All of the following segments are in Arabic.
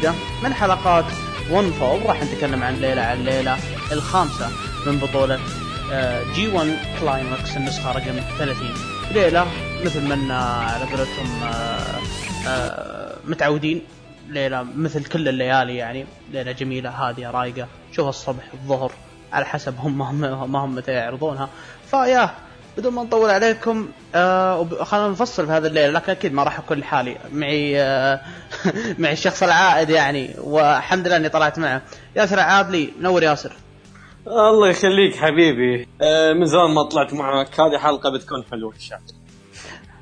جديدة من حلقات One Fall راح نتكلم عن ليلة عن ليلة الخامسة من بطولة G1 Climax النسخة رقم 30 ليلة مثل ما على قولتهم آه، آه، متعودين. ليلة مثل كل الليالي يعني. ليلة جميلة هادية رايقة. شوف الصبح الظهر على حسب هم ما هم متى يعرضونها. ف yeah بدون ما نطول عليكم آه خلينا نفصل في هذا الليل لكن أكيد ما راح اكون لحالي. معي آه معي الشخص العائد يعني والحمد لله إني طلعت معه. ياسر عادلي نور ياسر. الله يخليك حبيبي. آه من زمان ما طلعت معك. هذه حلقة بتكون حلوة إن شاء الله.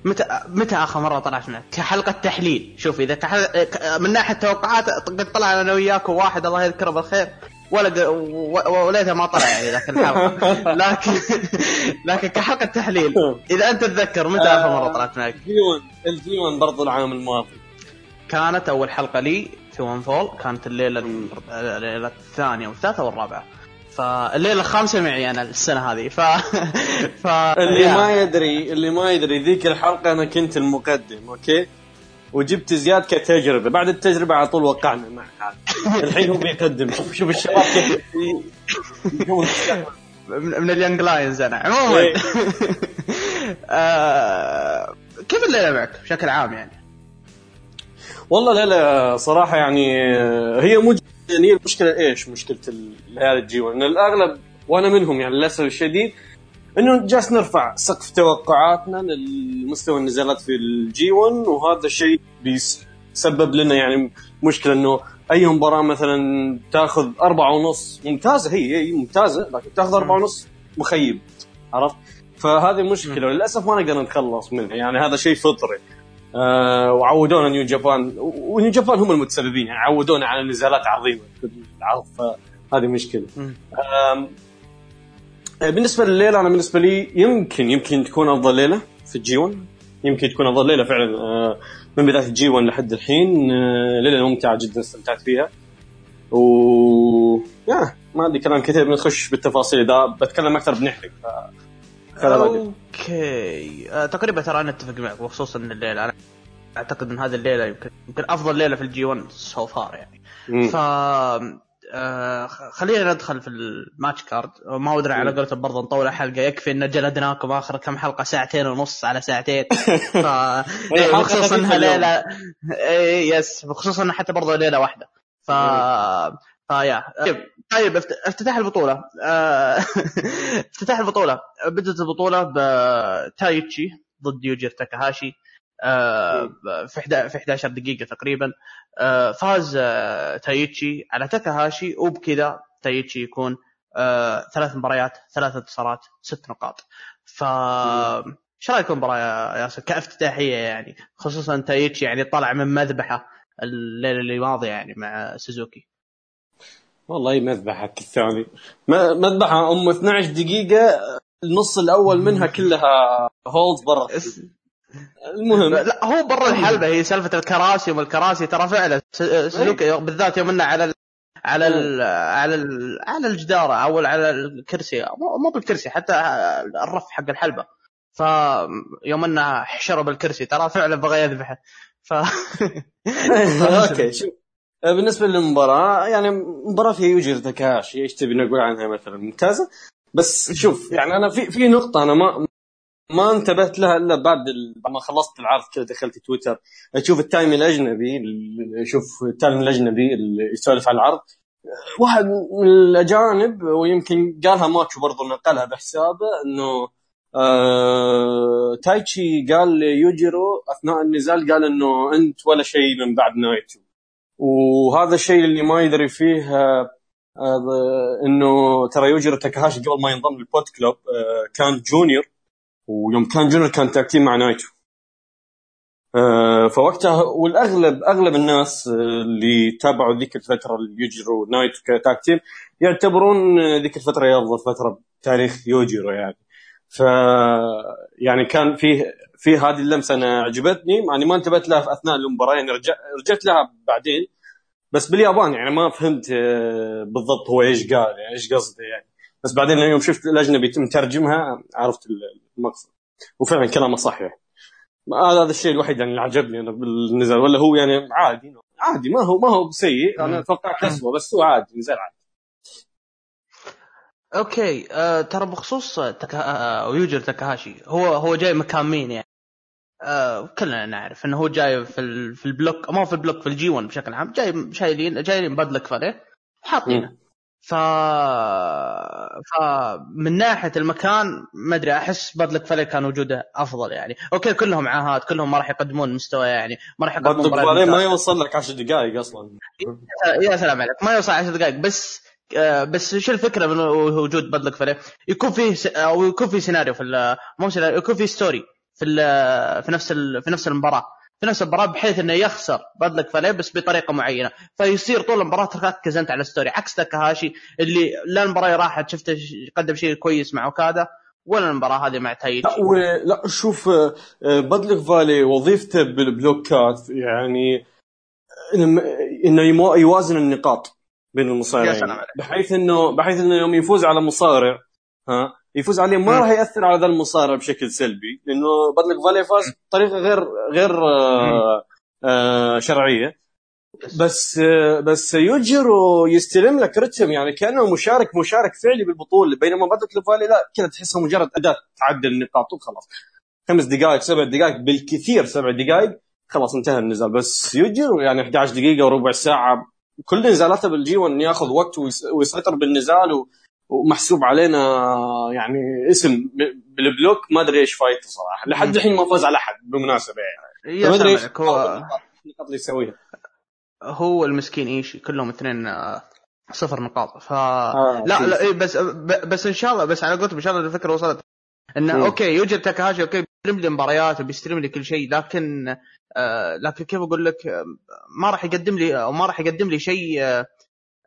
متى متى آخر مرة طلعت معك؟ كحلقة تحليل. شوف إذا كحل... من ناحية توقعات قد طلع أنا وياك وواحد الله يذكره بالخير. ولا وليتها ما طلع يعني ذاك الحلقة لكن لكن كحلقة تحليل. إذا أنت تتذكر متى آخر مرة طلعت معك؟ الجي 1 الجي 1 برضو العام الماضي. كانت أول حلقة لي في One Fall كانت الليلة الليلة الثانية والثالثة والرابعة. فالليلة الخامسة معي أنا السنة هذه. ف, ف... اللي ما يدري اللي ما يدري ذيك الحلقة أنا كنت المقدم okay؟ وجبت زياد كتجربة بعد التجربة على طول وقعنا مع حال الحين هو بيقدم شوف شوف الشباب كيف من ال young lions أنا عموما إيه. آه، كيف الليلة معك بشكل عام يعني؟ والله ليلة صراحة يعني هي مج... يعني هي المشكلة إيش؟ مشكلة الليالي ال G1 ان الأغلب وأنا منهم يعني للأسف الشديد إنه جالس نرفع سقف توقعاتنا للمستوى النزالات في ال G1 وهذا الشيء بيسبب لنا يعني مشكلة إنه أي مباراة مثلا تاخذ أربعة ونص ممتازة هي هي ممتازة لكن تاخذ أربعة ونص مخيب عرفت؟ فهذه مشكلة وللأسف ما نقدر نتخلص منها يعني هذا شيء فطري. آه وعودونا نيو جابان ونيو جابان هم المتسببين يعني عودونا على نزالات عظيمة العرض فهذه مشكلة. بالنسبة لليلة أنا بالنسبة لي يمكن يمكن تكون أفضل ليلة في الجي 1 يمكن تكون أفضل ليلة فعلا آه، من بداية ال G1 لحد الحين. آه، ليلة ممتعة جدا استمتعت فيها. و yeah ما عندي كلام كثير بنخش بالتفاصيل. إذا بتكلم أكثر بنحرق. ف... okay. آه تقريبا ترى أنا أتفق معك وخصوصا الليلة. أنا أعتقد إن هذه الليلة يمكن يمكن أفضل ليلة في ال G1 so far يعني. ف آه خلينا ندخل في ال match card. ما أدري على قولتهم برضه نطول الحلقة يكفي ان جلدناكم اخر كم حلقة ساعتين ونص على ساعتين. ف بخصوص انها ليله إيه، yes. بخصوص انها حتى برضه ليلة واحدة. ف ف yeah طيب طيب افتتاح البطولة. آه، افتتاح البطولة. بدأت البطولة بتايتشي ضد يوجيرو تاكاهاشي. في في 11 دقيقة تقريبا. آه، فاز آه، تايتشي على تاكاهاشي وبكذا تايتشي يكون ثلاث مباريات ثلاث انتصارات ست نقاط. ف إيش رأيكم المباراه يا ياسر؟ كافتتاحية يعني خصوصا تايتشي يعني طلع من مذبحة الليلة اللي ماضية يعني مع سوزوكي. والله مذبحة الثاني. مذبحة أم 12 دقيقة النص الأول منها كلها hold برا. المهم. لا هو برا الحلبة هي سالفة الكراسي والكراسي ترى فعلا سوزوكي بالذات يوم إنه على ال على ال على ال على الجدار أو على الكرسي. مو بالكرسي حتى الرف حق الحلبة. فيوم إنه حشره بالكرسي ترى فعلا بغى يذبحه. ف okay. شوف بالنسبة للمباراة يعني مباراة فيها يوجيرو تاكاهاشي إيش تبي نقول عنها مثلا ممتازة. بس شوف يعني أنا في في نقطة أنا ما ما انتبهت لها إلا بعد ما خلصت العرض كذا دخلت تويتر. أشوف ال time الأجنبي أشوف ال time الأجنبي اللي يسولف على العرض. واحد من الأجانب ويمكن قالها ماتشو برضه نقلها بحسابه إنه آه تايتشي قال ليوجيرو أثناء النزال قال إنه أنت ولا شيء من بعد نايتو. وهذا الشيء اللي ما يدري فيه آه آه إنه ترى يوجيرو تاكاهاشي قبل ما ينضم لل Bullet Club آه كان junior. ويوم كان junior كان tag team مع نايتو. آه فوقتها والاغلب أغلب الناس اللي تابعوا ذيك الفترة اللي يوجيرو نايتو ك tag team يعتبرون ذيك الفترة هي أفضل فترة بتاريخ يوجيرو يعني. ف يعني كان فيه في هذه اللمسة أنا عجبتني. يعني ما انتبهت لها في أثناء المباراة يعني رجعت لها بعدين. بس باليابان يعني ما فهمت آه، بالضبط هو إيش قال يعني إيش قصده يعني. بس بعدين يوم شفت الأجنبي مترجمها عرفت المقصد. وفعلا كلامه صح يعني هذا هذا الشيء الوحيد يعني اللي عجبني أنا بالنزال ولا هو يعني عادي عادي ما هو ما هو سيء. أنا توقعت اسوء بس هو عادي نزال عادي. okay آه ترى بخصوص تكا... آه يوجيرو تاكاهاشي هو هو جاي مكان مين يعني؟ آه كلنا نعرف إنه هو جاي في ال... في ال block ما في ال block في ال G1 بشكل عام جاي شايلين جايين Bad Luck Fale حاطينه. ف فمن ناحية المكان ما أدري أحس Bad Luck Fale كان وجوده أفضل يعني. okay كلهم عاهات كلهم ما راح يقدمون مستوى يعني ما راح يقدمون ما يوصل لك 10 دقائق أصلا. يا سلام عليك ما يوصل 10 دقائق بس آه، بس شو الفكرة من وجود Bad Luck Fale؟ يكون فيه أو يكون في سيناريو في مو سيناريو يكون في story في في نفس في نفس المباراة. في نفس المباراة بحيث إنه يخسر Bad Luck Fale بس بطريقة معينة. فيصير طول المباراة تركز انت على ال story. عكس تاكاهاشي اللي لا المباراة راحت شفته قدم شيء كويس مع اوكادا ولا المباراة هذه مع تايتشي لا, لا شوف آه، Bad Luck Fale وظيفته بالبلوكات يعني إنه يوازن النقاط بين المصارعين. بحيث إنه بحيث إنه يوم يفوز على مصارع ها يفوز عليه ما راح يأثر على ذا المصارع بشكل سلبي لأنه بدلك فالي فاز بطريقه غير غير آه آه شرعية. بس آه بس يجر يستلم لك رتم يعني كأنه مشارك مشارك فعلي بالبطولة بينما بدلك فالي لا كذا تحسها مجرد أداة تعدل النقاط وخلاص. خمس دقائق سبع دقائق بالكثير سبع دقائق خلاص انتهى النزال. بس يجر يعني 11 دقيقة وربع ساعة كل نزالاته بالجي 1 ياخذ وقت ويسيطر بالنزال ومحسوب علينا يعني اسم بالبلوك ما أدري إيش فايته صراحة. لحد الحين ما فاز على أحد بالمناسبه يعني. ما أدري إيش. هو النقاط اللي يسويها. هو المسكين ايشي كلهم اثنين آه، صفر نقاط. ف آه لا لا إيه بس بس إن شاء الله بس على قولتهم إن شاء الله الفكرة وصلت. إنه أوكي يوجد تاكاهاشي أوكي بيستلم لي مباريات وبيستلم لي كل شيء لكن آه لكن كيف أقول لك آه، ما راح يقدم لي أو ما راح يقدم لي شيء آه،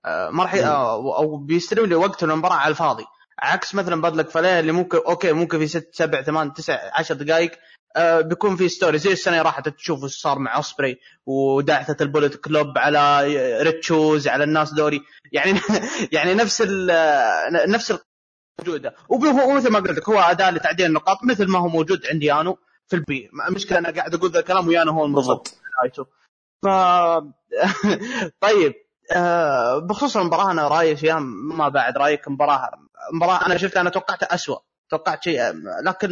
ما راح آه، أو بيستلم لي وقت المباراة على الفاضي. عكس مثلا بدلك فليه اللي ممكن أوكي ممكن في ست سبع ثمان تسع عشر دقائق آه بيكون في ستوري زي السنة اللي راحت تشوف إيش صار مع اوسبري ودعثة البوليت كلوب على ريتشوز على الناس دوري. يعني يعني نفس ال نفس موجوده ومثل ما قلت لك هو أداة لتعديل النقاط مثل ما هو موجود عندي انو في ال B. المشكلة أنا قاعد أقول ذا الكلام ويانا هو بالضبط. ف طيب. آه، بخصوص المباراة أنا رأيي فيها ما بعد رأيك مباراة مباراة أنا شفتها أنا توقعتها اسوء توقعت شيء لكن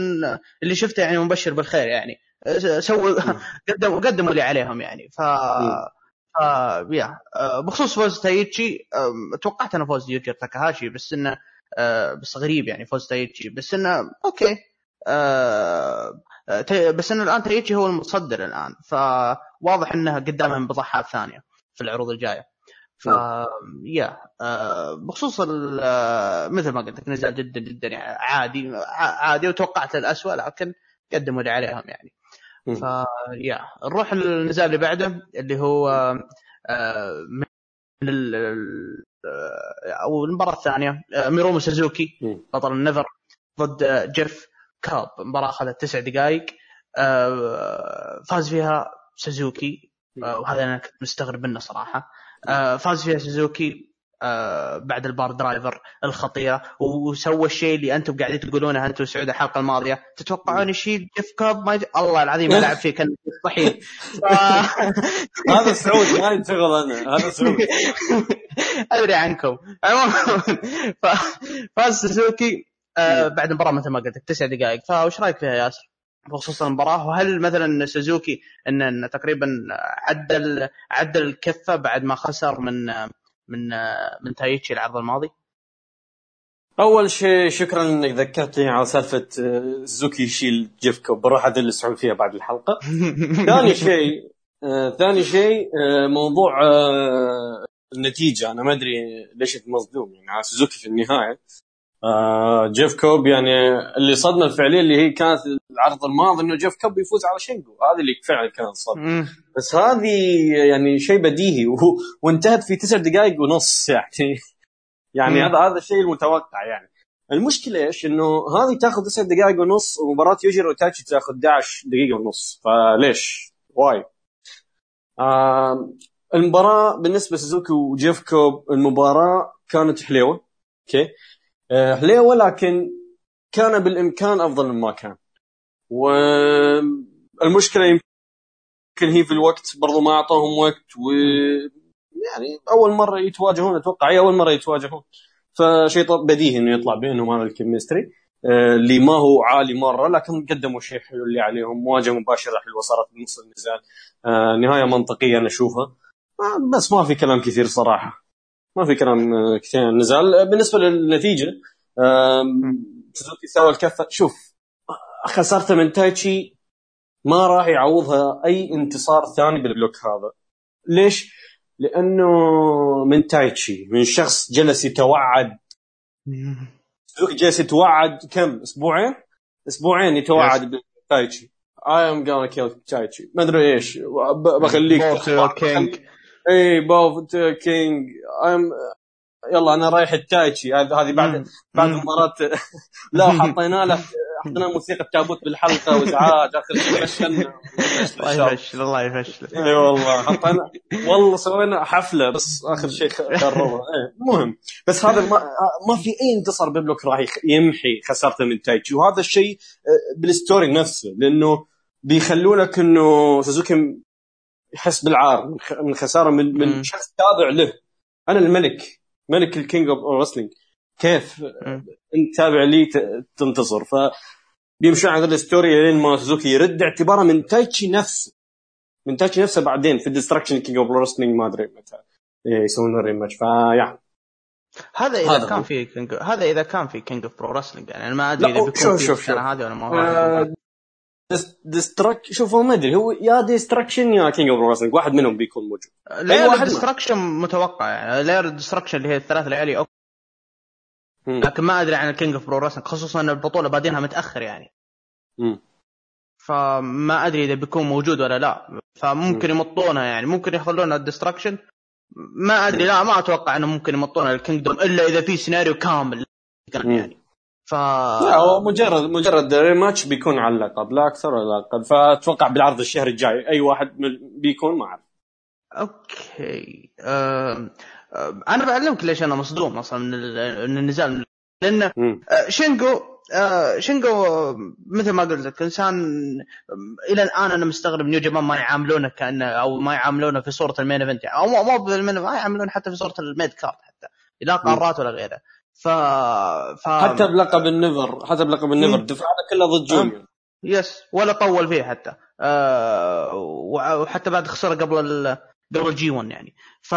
اللي شفته يعني مبشر بالخير يعني. سووا قدموا قدموا اللي عليهم يعني. ف ف yeah آه، بخصوص فوز تايتشي توقعت أنا فوز يوجيرو تاكاهاشي بس إنه آه، بس غريب يعني فوز تايتشي. بس إنه okay بس إنه الآن تايتشي هو المتصدر الآن فواضح انه قدامهم بضحات ثانية في العروض الجاية. ف yeah آه، بخصوص آه، مثل ما قلت لك نزال جدا جدا يعني عادي عادي وتوقعت الأسوأ لكن قدموا اللي عليهم يعني. ف yeah نروح للنزال اللي بعده اللي هو آه، من ال أو المباراة الثانية مينورو سوزوكي بطل ال NEVER ضد جيف كوب. مباراة أخذت تسع دقائق فاز فيها سوزوكي وهذا أنا كنت مستغرب منه صراحة. فاز فيها سوزوكي آه، بعد ال piledriver الخطيرة وسوى الشيء اللي أنتم قاعدين تقولونه أنتم سعود الحلقة الماضية. تتوقعون يشيل جيف كوب ما يج... الله العظيم العب فيه كان مستحيل. ف... هذا سعود ما ينشغل أنا. هذا سعود أدري عنكم. عموما فاز سوزوكي آه، بعد المباراة مثل ما قلت لك تسع دقائق. فايش رأيك فيها ياسر؟ بخصوص المباراة. وهل مثلا سوزوكي ان تقريبا عدل عدل الكفة بعد ما خسر من من من تايتشي العرض الماضي؟ أول شيء شكرا إنك ذكرتني على سالفة آه، سوزوكي يشيل جيف كوب بروح أدل سعود فيها بعد الحلقة. ثاني شيء آه ثاني شيء آه موضوع آه النتيجة. أنا ما أدري ليش مصدوم. يعني على سوزوكي في النهاية. آه جيف كوب يعني اللي صدمة الفعلية اللي هي كانت العرض الماضي إنه جيف كوب يفوز على شينجو هذه اللي فعلا كانت صدمة بس هذه يعني شيء بديهي. وانتهت في تسع دقائق ونص يعني يعني هذا هذا الشيء المتوقع يعني المشكلة إيش؟ إنه هذه تاخذ تسع دقائق ونص ومباراة يوجيرو وتايتشي تاخذ 11 دقيقة ونص فليش؟ why؟ آه المباراة بالنسبة لسوزوكي وجيف كوب المباراة كانت حليوه okay آه، لكن كان بالإمكان أفضل مما كان. و المشكلة يمكن هي في الوقت برضو ما اعطوهم وقت و يعني أول مرة يتواجهون أتوقع هي أول مرة يتواجهون. فشيء بديهي إنه يطلع بينهم هذا ال chemistry. آه، اللي ما هو عالي مرة لكن قدموا شيء حلو اللي عليهم مواجهه مباشرة حلوة صارت بنص النزال آه، نهاية منطقية أنا أشوفها. بس ما في كلام كثير صراحة. ما في كلام كثير عن النزال بالنسبة للنتيجة سوزوكي سوى الكفة. شوف خسارته من تايتشي ما راح يعوضها أي انتصار ثاني بال block هذا. ليش؟ لأنه من تايتشي من شخص جلس يتوعد سوزوكي جلس يتوعد كم؟ أسبوعين؟ أسبوعين يتوعد بتايتشي I am gonna kill تايتشي. ما أدري إيش. بخليك king above king ام يلا أنا رايح التايتشي. هذه بعد بعد مباراة. لا حطينا له حطينا موسيقى تابوت بالحلقة وازعاج آخر شيء فشلنا. الله يفشل الله يفشل. إي والله. حطينا والله سوينا حفلة بس آخر شيء إيه المهم بس هذا ما, ما في أي انتصار بال block راح يمحي خسارته من تايتشي. وهذا الشيء آه، بال story نفسه لأنه بيخلونك إنه سوزوكي يحس بالعار من خسارة من من شخص تابع له. أنا الملك ملك ال King of Wrestling كيف أنت تابع لي تنتصر؟ ف بيمشون على ال story لين ما سوزوكي يرد اعتباره من تايتشي نفسه. من تايتشي نفسه بعدين في Destruction King of Wrestling ما أدري متى. يسوون ال rematch فيعني هذا إذا هذا كان في King هذا إذا كان في King of Pro Wrestling يعني أنا ما أدري إذا بيكون في السنة هذه ولا ما هو. Destruc شوف هو ما أدري هو يا Destruction يا King of Wrestling واحد منهم بيكون موجود. لا Destruction متوقع يعني لاير Destruction اللي هي الثلاث ليالي okay. لكن ما أدري عن ال King of Pro Wrestling خصوصا إن البطولة بادينها متأخر يعني. مم. فما أدري إذا بيكون موجود ولا لا. فممكن يمطونها يعني ممكن يخلونها ال Destruction ما أدري لا ما أتوقع إنه ممكن يمطونها ال Kingdom إلا إذا في سيناريو كامل. يعني ف لا هو مجرد مجرد rematch بيكون على اللقب لا أكثر ولا أقل. فأتوقع بالعرض الشهر الجاي أي واحد بيكون ما أعرف. okay. أه... أه... أنا بعلمك ليش أنا مصدوم أصلا من النزال. لأن أه شينجو آه شينجو مثل ما قلت لك إنسان إلى الآن أنا مستغرب New Japan ما يعاملونه كأنه أو ما يعاملونه في صورة ال main event. يعني أو مو بال main ما يعاملونه حتى في صورة ال mid card حتى لا قارات ولا غيره. ف... ف... حتى بلقب ال NEVER حتى بلقب ال NEVER دفعنا كله ضد junior. بس ولا طول فيه حتى. آه وحتى بعد خسر قبل ال... قبل G 1 يعني. ف...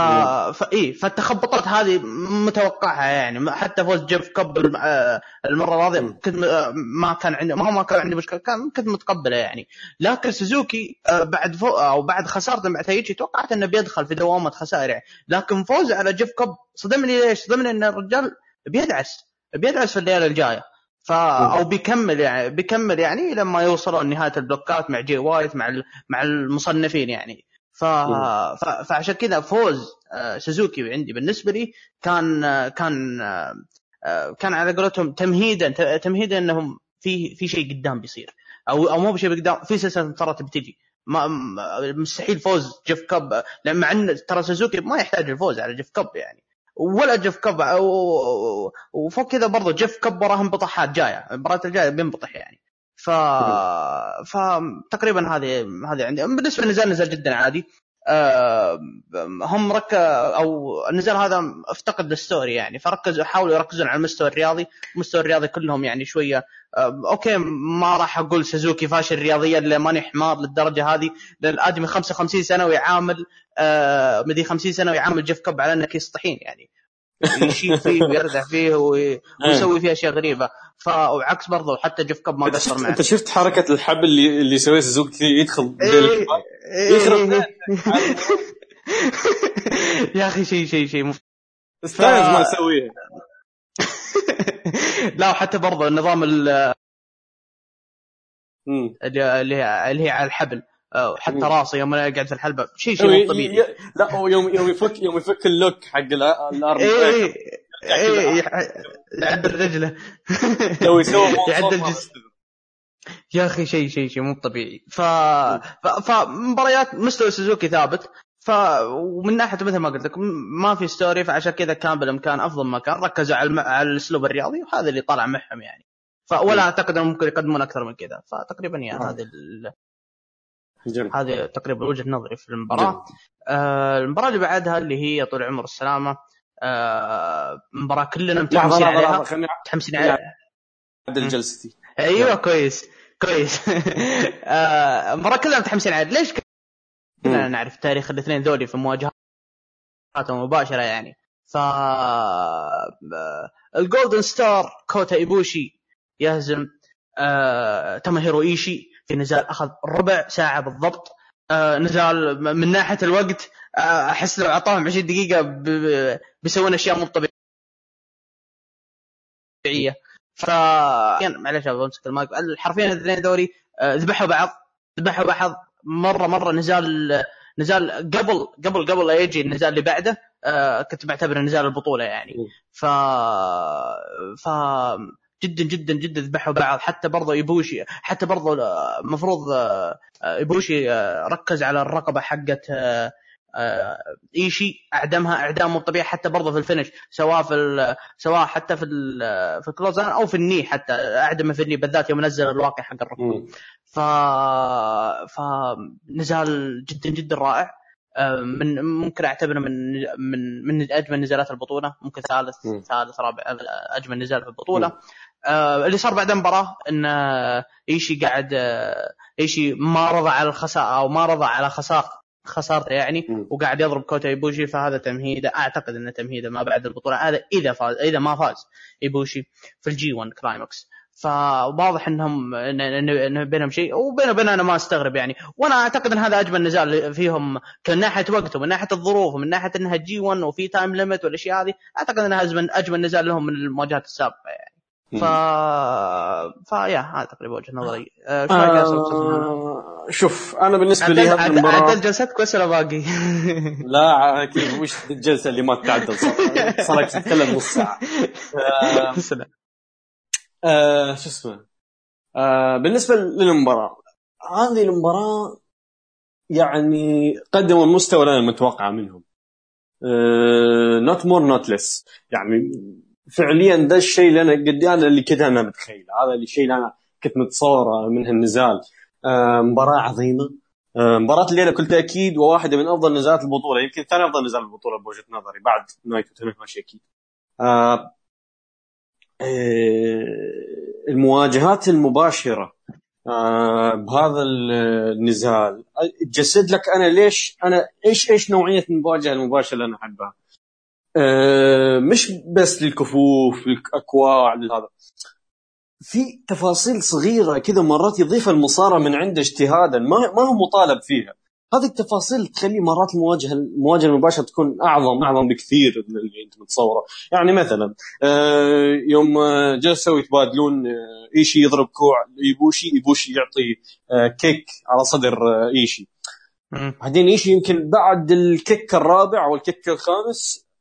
فاي فالتخبطات هذه متوقعها يعني. حتى فوز جيف كب آه، المرة الماضيه كنت آه، ما كان عندي ما هو ما كان عندي مشكلة كان كنت متقبله يعني. لكن سوزوكي آه، بعد فو... أو بعد خسارته مع تايتشي توقعت إنه بيدخل في دوامة خسائر يعني. لكن فوزه على جيف كب صدمني ليش؟ صدمني إن الرجال بيدعس بيدعس في الليلة الجاية. ف أو بيكمل يعني بيكمل يعني لما يوصلوا لنهاية البلوكات مع جي وايت مع مع المصنفين يعني. ف... ف... فعشان كذا فوز آه، سوزوكي عندي بالنسبة لي كان آه، كان آه، كان على قولتهم تمهيدا تمهيدا إنهم في في شيء قدام بيصير. أو أو مو بشيء قدام في سلسلة انتصارات بتجي. ما مستحيل فوز جيف كاب لأن مع إن ترى سوزوكي ما يحتاج الفوز على جيف كاب يعني. ولا جيف كاب وفوق كذا برضه جيف كاب وراهم بطحات جاية المباراه الجاية بينبطح يعني. ف فتقريبا هذه هذه عندي. بالنسبة للنزال نزال جدا عادي. أه هم رك أو النزال هذا أفتقد ال story يعني فركزوا حاولوا يركزون على المستوى الرياضي. المستوى الرياضي كلهم يعني شوية okay ما راح أقول سوزوكي فاشل رياضيا لأن ماني حمار للدرجة هذه لأن الأدمي 55 سنة ويعامل أه مدري 50 سنة ويعامل جيف كب على انه كيس طحين يعني. يشيل فيه ويردع فيه ويسوي فيه أشياء غريبة. فعكس برضه حتى جيف كاب ما قصر معه. أنت شفت حركة الحبل اللي اللي يسويها سوزوكي يدخل إيه يخرب إيه يا أخي شيء شيء شيء مف... ستايلز ما يسويها لا حتى برضه النظام اللي اللي هي على الحبل. حتى راسه يوم يقعد في الحلبة. شيء شيء مو طبيعي. لا هو يوم يوم يفك يوم يفك ال lock حق ال arm إيه إيه يعدل رجله لو يسوي يعدل جسمه يا أخي شيء شيء شيء مو طبيعي. ف... فمباريات مستوى سوزوكي ثابت. ف ومن ناحية مثل ما قلت لك ما في story فعشان كذا كان بالامكان أفضل مما كان ركزوا على الم... على الأسلوب الرياضي وهذا اللي طلع معهم يعني. فولا أعتقد إنهم ممكن يقدمون أكثر من كذا. فتقريبا يعني هذا ال... هذه تقريبا وجهة نظري في المباراة. آه المباراة اللي بعدها اللي هي طول العمر السلامة آه مباراة كلنا متحمسين عليها. متحمسين عليها. عدل جلستي أيوه كويس كويس. آه مباراة كلنا متحمسين عليها. ليش كلنا نعرف تاريخ الاثنين ذولي في مواجهات مباشرة يعني. ف ال Golden Star كوتا إيبوشي يهزم آه توموهيرو ايشي في نزال أخذ ربع ساعة بالضبط. آه نزال من ناحية الوقت آه أحس لو أعطاهم 20 دقيقة بيسوون أشياء مو طبيعية. ف يعني معلش أمسك المايك. حرفيا الاثنين ذولي آه، ذبحوا بعض ذبحوا بعض مرة مرة نزال نزال قبل قبل قبل لا يجي النزال اللي بعده آه كنت بعتبره نزال البطولة يعني. ف ف جدا جدا جدا ذبحوا بعض. حتى برضه إيبوشي حتى برضه المفروض آه، آه، إيبوشي آه، ركز على الرقبة حقت ايشي أعدمها إعدام مو طبيعي حتى برضه في ال finish سواء في سواء حتى في في ال clothesline أو في ال knee حتى اعدمه في ال knee بالذات يوم نزل الواقي حق الركبه ف فنزال جدا جدا رائع. من ممكن أعتبره من من من أجمل نزالات البطولة ممكن ثالث ثالث رابع أجمل نزال في البطولة. آه اللي صار بعد المباراة إن إيشي قاعد آه إيشي ما رضى على الخساره أو ما رضى على خساره خسارته يعني. وقاعد يضرب كوتا إيبوشي فهذا تمهيده أعتقد إنه تمهيده ما بعد البطولة هذا إذا فاز إذا ما فاز إيبوشي في ال G 1 Climax فواضح إنهم ان بينهم شيء وبينه وبين أنا ما أستغرب يعني. وأنا أعتقد إن هذا أجمل نزال فيهم من ناحية وقته ومن ناحية الظروف ومن ناحية إنها G 1 وفي time limit والأشياء هذه أعتقد إنها اجمل أجمل نزال لهم من المواجهات السابقة يعني. ف فيا هذا تقريبا وجهة نظري. آه آه شوف أنا بالنسبة لي هذه المباراه عدل جلستك بس ولا باقي؟ لا أكيد وش الجلسة اللي ما تتعدل صار لك تتكلم نص ساعة. آه آه شو اسمه؟ آه بالنسبة للمباراة هذه المباراة يعني قدموا المستوى اللي أنا متوقعه منهم. not more not less يعني فعليا ده الشيء اللي أنا قد أنا اللي كذا أنا متخيل هذا الشيء اللي أنا كنت متصوره من هالنزال آه مباراة عظيمة. آه مباراة الليلة بكل تأكيد وواحدة من أفضل نزالات البطولة. يمكن ثاني أفضل نزال البطولة بوجهة نظري بعد نايتو تنهاشي أكيد. آه المواجهات المباشرة آه بهذا النزال. تجسد لك أنا ليش أنا إيش إيش نوعية المواجهة المباشرة اللي أنا أحبها؟ آه، مش بس للكفوف للاكواع لهذا. في تفاصيل صغيرة كذا مرات يضيفها المصارع من عنده اجتهادا ما ما هو مطالب فيها. هذه التفاصيل تخلي مرات المواجهة المواجهة المباشرة تكون أعظم أعظم بكثير من اللي أنت متصورة. يعني مثلا آه، يوم جلسوا يتبادلون آه، إيشي يضرب كوع ايبوشي ايبوشي يعطي kick على صدر إيشي. بعدين إيشي يمكن بعد ال kick الرابع أو ال kick الخامس آه،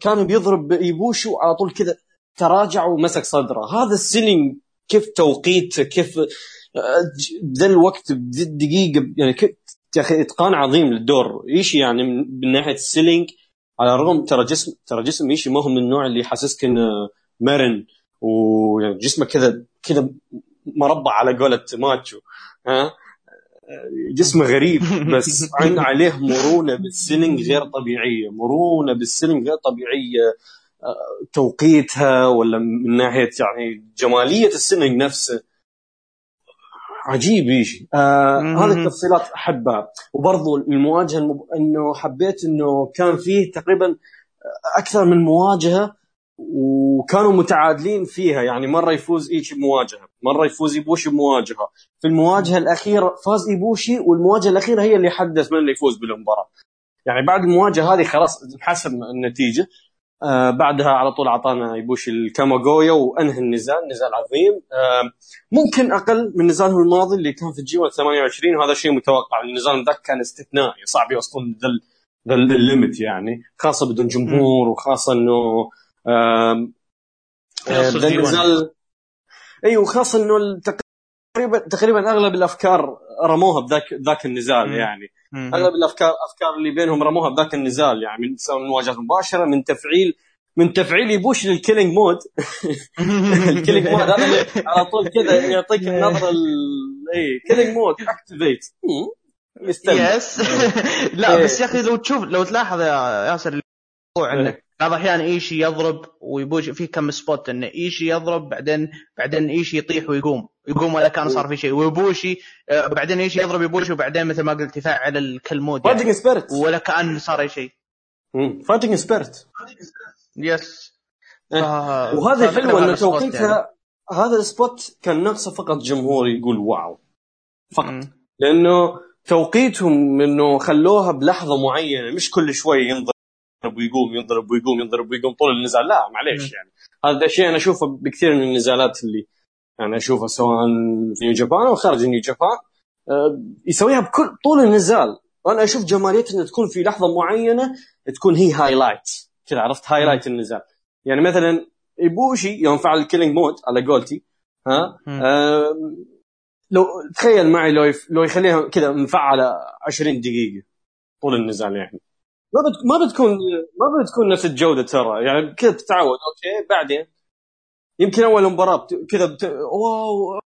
كان بيضرب ايبوشي وعلى طول كذا تراجع ومسك صدره. هذا ال selling كيف توقيته كيف ذا الوقت بذي الدقيقة يعني يا أخي إتقان عظيم للدور. إيشي يعني من ناحية ال selling على الرغم ترى جسم ترى جسم إيشي ما هو من النوع اللي يحسسك إنه مرن ويعني جسمه كذا كذا مربع على قولة ماتشو. ها؟ جسمه غريب بس عن عليه مرونة بال selling غير طبيعية مرونة بال selling غير طبيعية. توقيتها ولا من ناحية يعني جمالية ال selling نفسه. عجيب يجي. آه هذه التفصيلات أحبها. وبرضو المواجهة المب... إنه حبيت إنه كان فيه تقريبا أكثر من مواجهة وكانوا متعادلين فيها. يعني مرة يفوز إيشي بمواجهة. مرة يفوز إيبوشي بمواجهة. في المواجهة الأخيرة فاز إيبوشي والمواجهة الأخيرة هي اللي حدث من اللي يفوز بالمباراة. يعني بعد المواجهة هذه خلاص حسب النتيجة. آه بعدها على طول أعطانا إيبوشي الكاماغويا وأنهى النزال نزال عظيم. آه ممكن أقل من نزاله الماضي اللي كان في ال G 28 وهذا شيء متوقع. النزال ذاك كان استثنائي صعب يوصلون ذا ال limit يعني. خاصة بدون جمهور وخاصة إنه النزال أيوه خاصه إنه تقريبا تقريبا أغلب الأفكار رموها بذاك ذاك النزال مم. يعني. مم. أغلب الافكار أفكار اللي بينهم رموها بذاك النزال يعني من مواجهات مباشرة من تفعيل من تفعيل يبوش لل killing mode ال killing mode هذا على طول كذا يعطيك النظره اي killing mode activate yes لا بس يا أخي لو تشوف لو تلاحظ يا ياسر الموضوع انك بعض الأحيان إيشي يضرب ويبوش في كم spot انه إيشي يضرب بعدين بعدين إيشي يطيح ويقوم. يقوم ولا كان صار في شيء. ويبوشي آه، بعدين إيشي يضرب يبوشي وبعدين مثل ما قلت يفعل ال kill mode fighting spirit ولا كأن صار أي شيء. fighting spirit yes وهذا الحلو انه توقيتها؟ هذا ال spot كان ناقصه فقط جمهور يقول wow. فقط. لأنه توقيتهم إنه خلوها بلحظة معينة مش كل شوي ينضرب. ويقوم ينضرب ويقوم ينضرب ويقوم طول النزال. لا معليش يعني. هذا الشيء أنا أشوفه بكثير من النزالات اللي يعني أشوفها سواء في نيو جابان أو خارج نيو جابان. أه يسويها بكل طول النزال. وأنا أشوف جماليتها إنها تكون في لحظة معينة تكون هي highlight كذا عرفت؟ highlight النزال. يعني مثلا إيبوشي يوم فعل ال killing mode على قولتي ها؟ لو تخيل معي لو. لو يخليها كذا مفعلة 20 دقيقة طول النزال يعني. ما بت... ما بتكون ما بتكون نفس الجودة ترى. يعني كذا تتعود أوكي؟ بعدين يمكن أول مباراة كذا بت... واو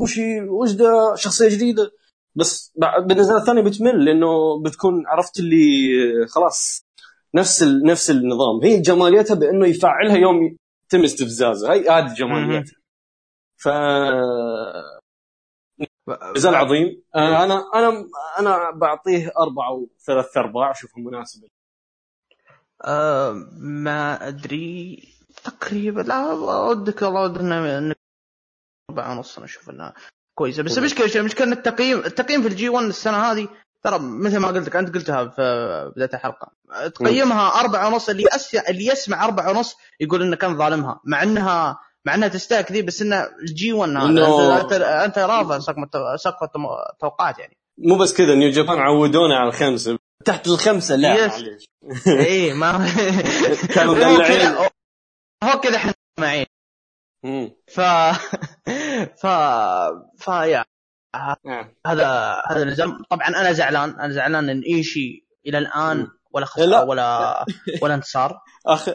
وش وش ده شخصية جديدة. بس بالنسبة الثانية بتمل لأنه بتكون عرفت اللي خلاص نفس ال... نفس النظام. هي جماليتها بأنه يفعلها يوم يتم استفزازها. هي هذه جماليتها. ف نزال عظيم. آه، أنا أنا أنا بعطيه أربعة وثلاث أرباع اشوفه مناسب. أه ما أدري. تقريبا لا ودك والله ودنا أربعة ونص أنا أشوف إنها كويسة. بس المشكلة المشكلة إن التقييم التقييم في الجي 1 السنة هذه ترى مثل ما قلت لك أنت قلتها في بداية الحلقة. تقيمها أربعة ونص اللي أس... اللي يسمع أربعة ونص يقول إنه كان ظالمها مع إنها مع إنها تستاهل كذي بس إنه الجي 1 هذا انت انت رافع سقف التوقعات يعني. مو بس كذا نيو جابان عودونا على الخمسة. تحت الخمسة لا معليش. اي ما كانوا مدلعين. هو كذا إحنا معين. ف ف ف يا. نعم. هذا هذا النظام طبعا أنا زعلان أنا زعلان إن إيشي إلى الآن ولا خساره ولا ولا انتصار؟ أخ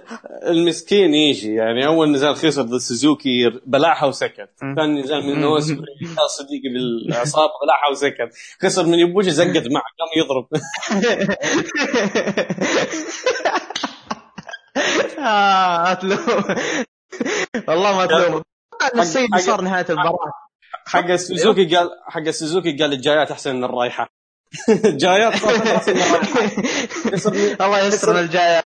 المسكين يجي يعني أول نزال خسر ضد سوزوكي بلعها وسكت. ثاني نزال من نواس صديقي بالعصابه بلعها وسكت. خسر من يبوشي زقت معه قام يضرب. آه أتلوم. والله ما أتلوم. السيد صار نهاية المباراة. حق سوزوكي قال حق سوزوكي قال الجايات أحسن من الرايحه جايات من الله يستر الجايات.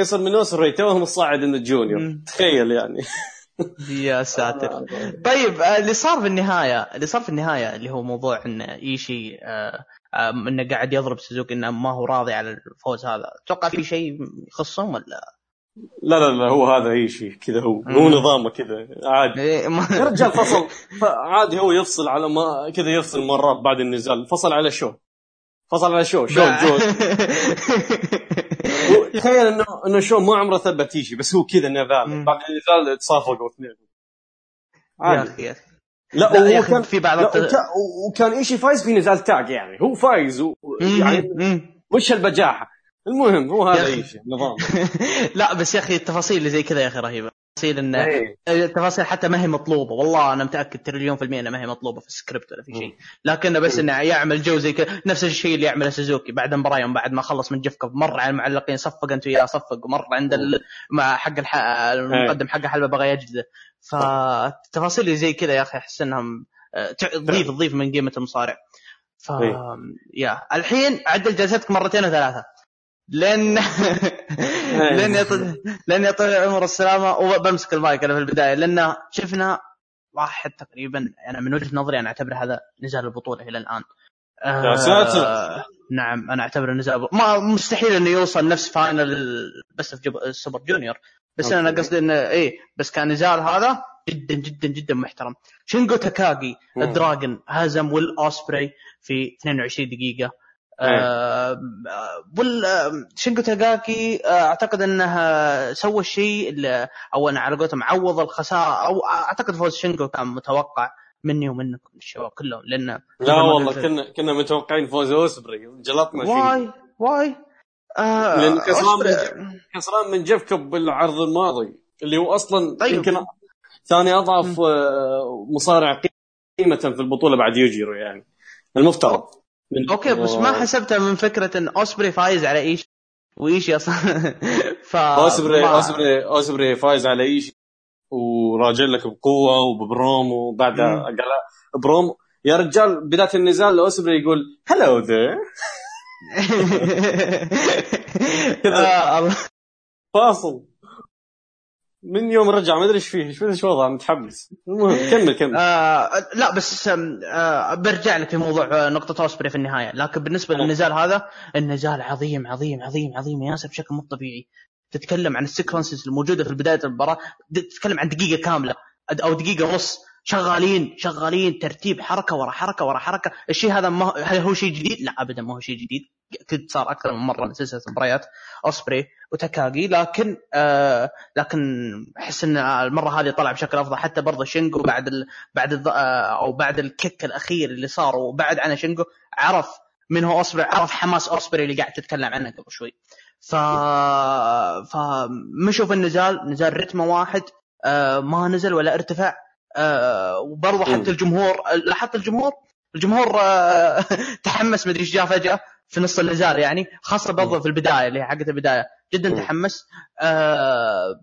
خسر من اوسبري توهم الصاعد من ال junior تخيل يعني. يا ساتر. طيب آه، اللي صار في النهايه اللي صار في النهاية اللي هو موضوع إن إيشي آه آه إنه قاعد يضرب سوزوكي إنه ما هو راضي على الفوز هذا. أتوقع في شيء يخصهم ولا؟ لا لا لا هو هذا اي شيء كذا هو. هو نظامه كذا عادي. إيه، رجال فصل. عادي هو يفصل على ما كذا يفصل مرات بعد النزال. فصل على شو؟ فصل على شو؟ شو جو تخيل انه إنه شو ما عمره ثبت شيء بس هو كذا نيفال بعد النزال تصافقوا اثنين. عادي. يا أخي. لا, لا وكان في بعض الت... وكان إيشي فايز في نزال تاج يعني. هو فايز و... يعني وش البجاحة؟ المهم هو هذا إيشي نظام. لا بس يا أخي التفاصيل اللي زي كذا يا أخي رهيبة. التفاصيل إنه إيه. التفاصيل حتى ما هي مطلوبة. والله أنا متأكد تريليون في المية انها ما هي مطلوبة في السكريبت ولا في شيء. لكنه بس إنه يعمل جو زي كذا نفس الشيء اللي يعمله سوزوكي بعد المباراه يوم بعد ما خلص من جيف كوب مر على المعلقين صفق انت وياه صفق. ومر عند ال... مع حق الح... المقدم حق حلبه بغى يجلده فالتفاصيل اللي زي كذا يا أخي أحس انها آه، تضيف تضيف من قيمة المصارع. ف إيه. يا الحين عدل جلستك مرتين وثلاثة. لأن لأن يطلع لأن يطلع عمر السلامة. وبمسك المايك أنا في البداية. لأن شفنا واحد تقريبا أنا من وجهة نظري أنا اعتبر هذا نزال البطولة إلى الآن. يا ساتر آه نعم أنا اعتبر نزال ما مستحيل إنه يوصل نفس final بس في ال super junior بس okay. أنا قصدي إنه إيه بس كان نزال هذا جدا جدا جدا محترم. شينجو تاكاغي ال dragon هزم ويل اوسبري في 22 دقيقة. آه وال تاكاغي آه، أعتقد انه سوى الشيء اللي أو أنا على قولتهم عوض الخسارة أو أعتقد فوز شينجو كان متوقع مني ومنكم الشباب كلهم لأن لا والله كنا كنا متوقعين فوز أوسبري جلطنا شيء واي واي. آه لأن كسران من كسران من جيفكوب بالعرض الماضي اللي هو أصلا طيب. يمكن ثاني أضعف آه، مصارع قيمة في البطولة بعد يوجيرو يعني المفترض. okay بس ما حسبتها من فكرة إن أوسبري فايز على إيش؟ وايشي أصلا ف أوسبري. أوسبري أوسبري فايز على ايشي وراجع لك بقوة وببرومو وبعدها قال برومو يا رجال بداية النزال أوسبري يقول hello there فاصل. من يوم رجع ما أدري إيش فيه إيش إيش وضعه متحمس. المهم كمل كمل. آه لا بس آه برجع لك في موضوع آه، نقطة أوسبري في النهاية. لكن بالنسبة للنزال هذا النزال عظيم عظيم عظيم عظيم يا ياسر بشكل مو طبيعي. تتكلم عن ال sequences الموجودة في بداية المباراة تتكلم عن دقيقة كاملة أو دقيقة ونص. شغالين شغالين ترتيب حركة ورا حركة ورا حركة. الشيء هذا ما هل هو شيء جديد؟ لا ابدا ما هو شيء جديد. أكيد صار أكثر من مرة من سلسله مباريات أوسبري وتاكاغي لكن آه لكن أحس إن المرة هذه طلع بشكل أفضل. حتى برضه شينجو بعد ال بعد ال آه أو بعد ال kick الأخير اللي صار وبعد عنه شينجو عرف من هو اوسبري عرف حماس اوسبري اللي قاعد تتكلم عنه قبل شوي. ف فمشوا في النزال نزال رتمه واحد آه ما نزل ولا ارتفع. آه وبرضه حتى الجمهور لاحظت الجمهور؟ الجمهور آه تحمس مدري إيش جاء فجأة في نص النزال يعني خاصة برضه في البداية اللي هي حقت البداية. جدا تحمس آه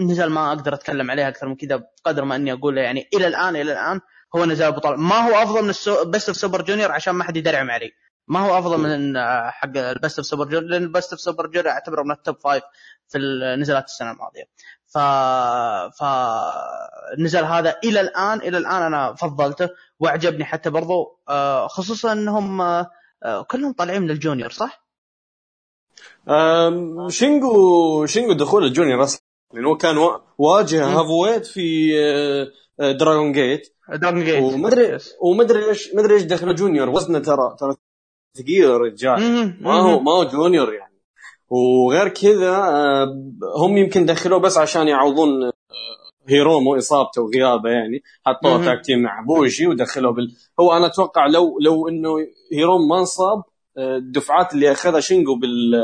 النزال ما أقدر أتكلم عليه أكثر من كذا بقدر ما إني أقول يعني إلى الآن إلى الآن هو نزال بطل. ما هو أفضل من السو... Best of Super Junior عشان ما حد يدرعم علي. ما هو أفضل من آه، حق ال Best of Super Junior لأن ال Best of Super Junior أعتبره من ال top five في النزالات السنة الماضية. ف ف النزال هذا إلى الآن إلى الآن أنا فضلته وأعجبني حتى برضو. آه، خصوصا إنهم آه، كلهم طالعين من ال junior صح؟ شينجو شينجو دخول ال junior أصلا لأنه كان واجه heavyweight في Dragon Gate. Dragon Gate وما ادري وما ادري إيش ما ادري إيش دخل junior وزنه ترى ترى ثقيل الرجال ما هو ما هو junior يعني. وغير كذا آه، هم يمكن دخلوه بس عشان يعوضون آه، هيرومو إصابته وغيابه يعني. حطوه tag team مع بوشي ودخلوه بال هو أنا أتوقع لو لو إنه هيرومو ما انصاب آه، الدفعات اللي أخذها شينجو بال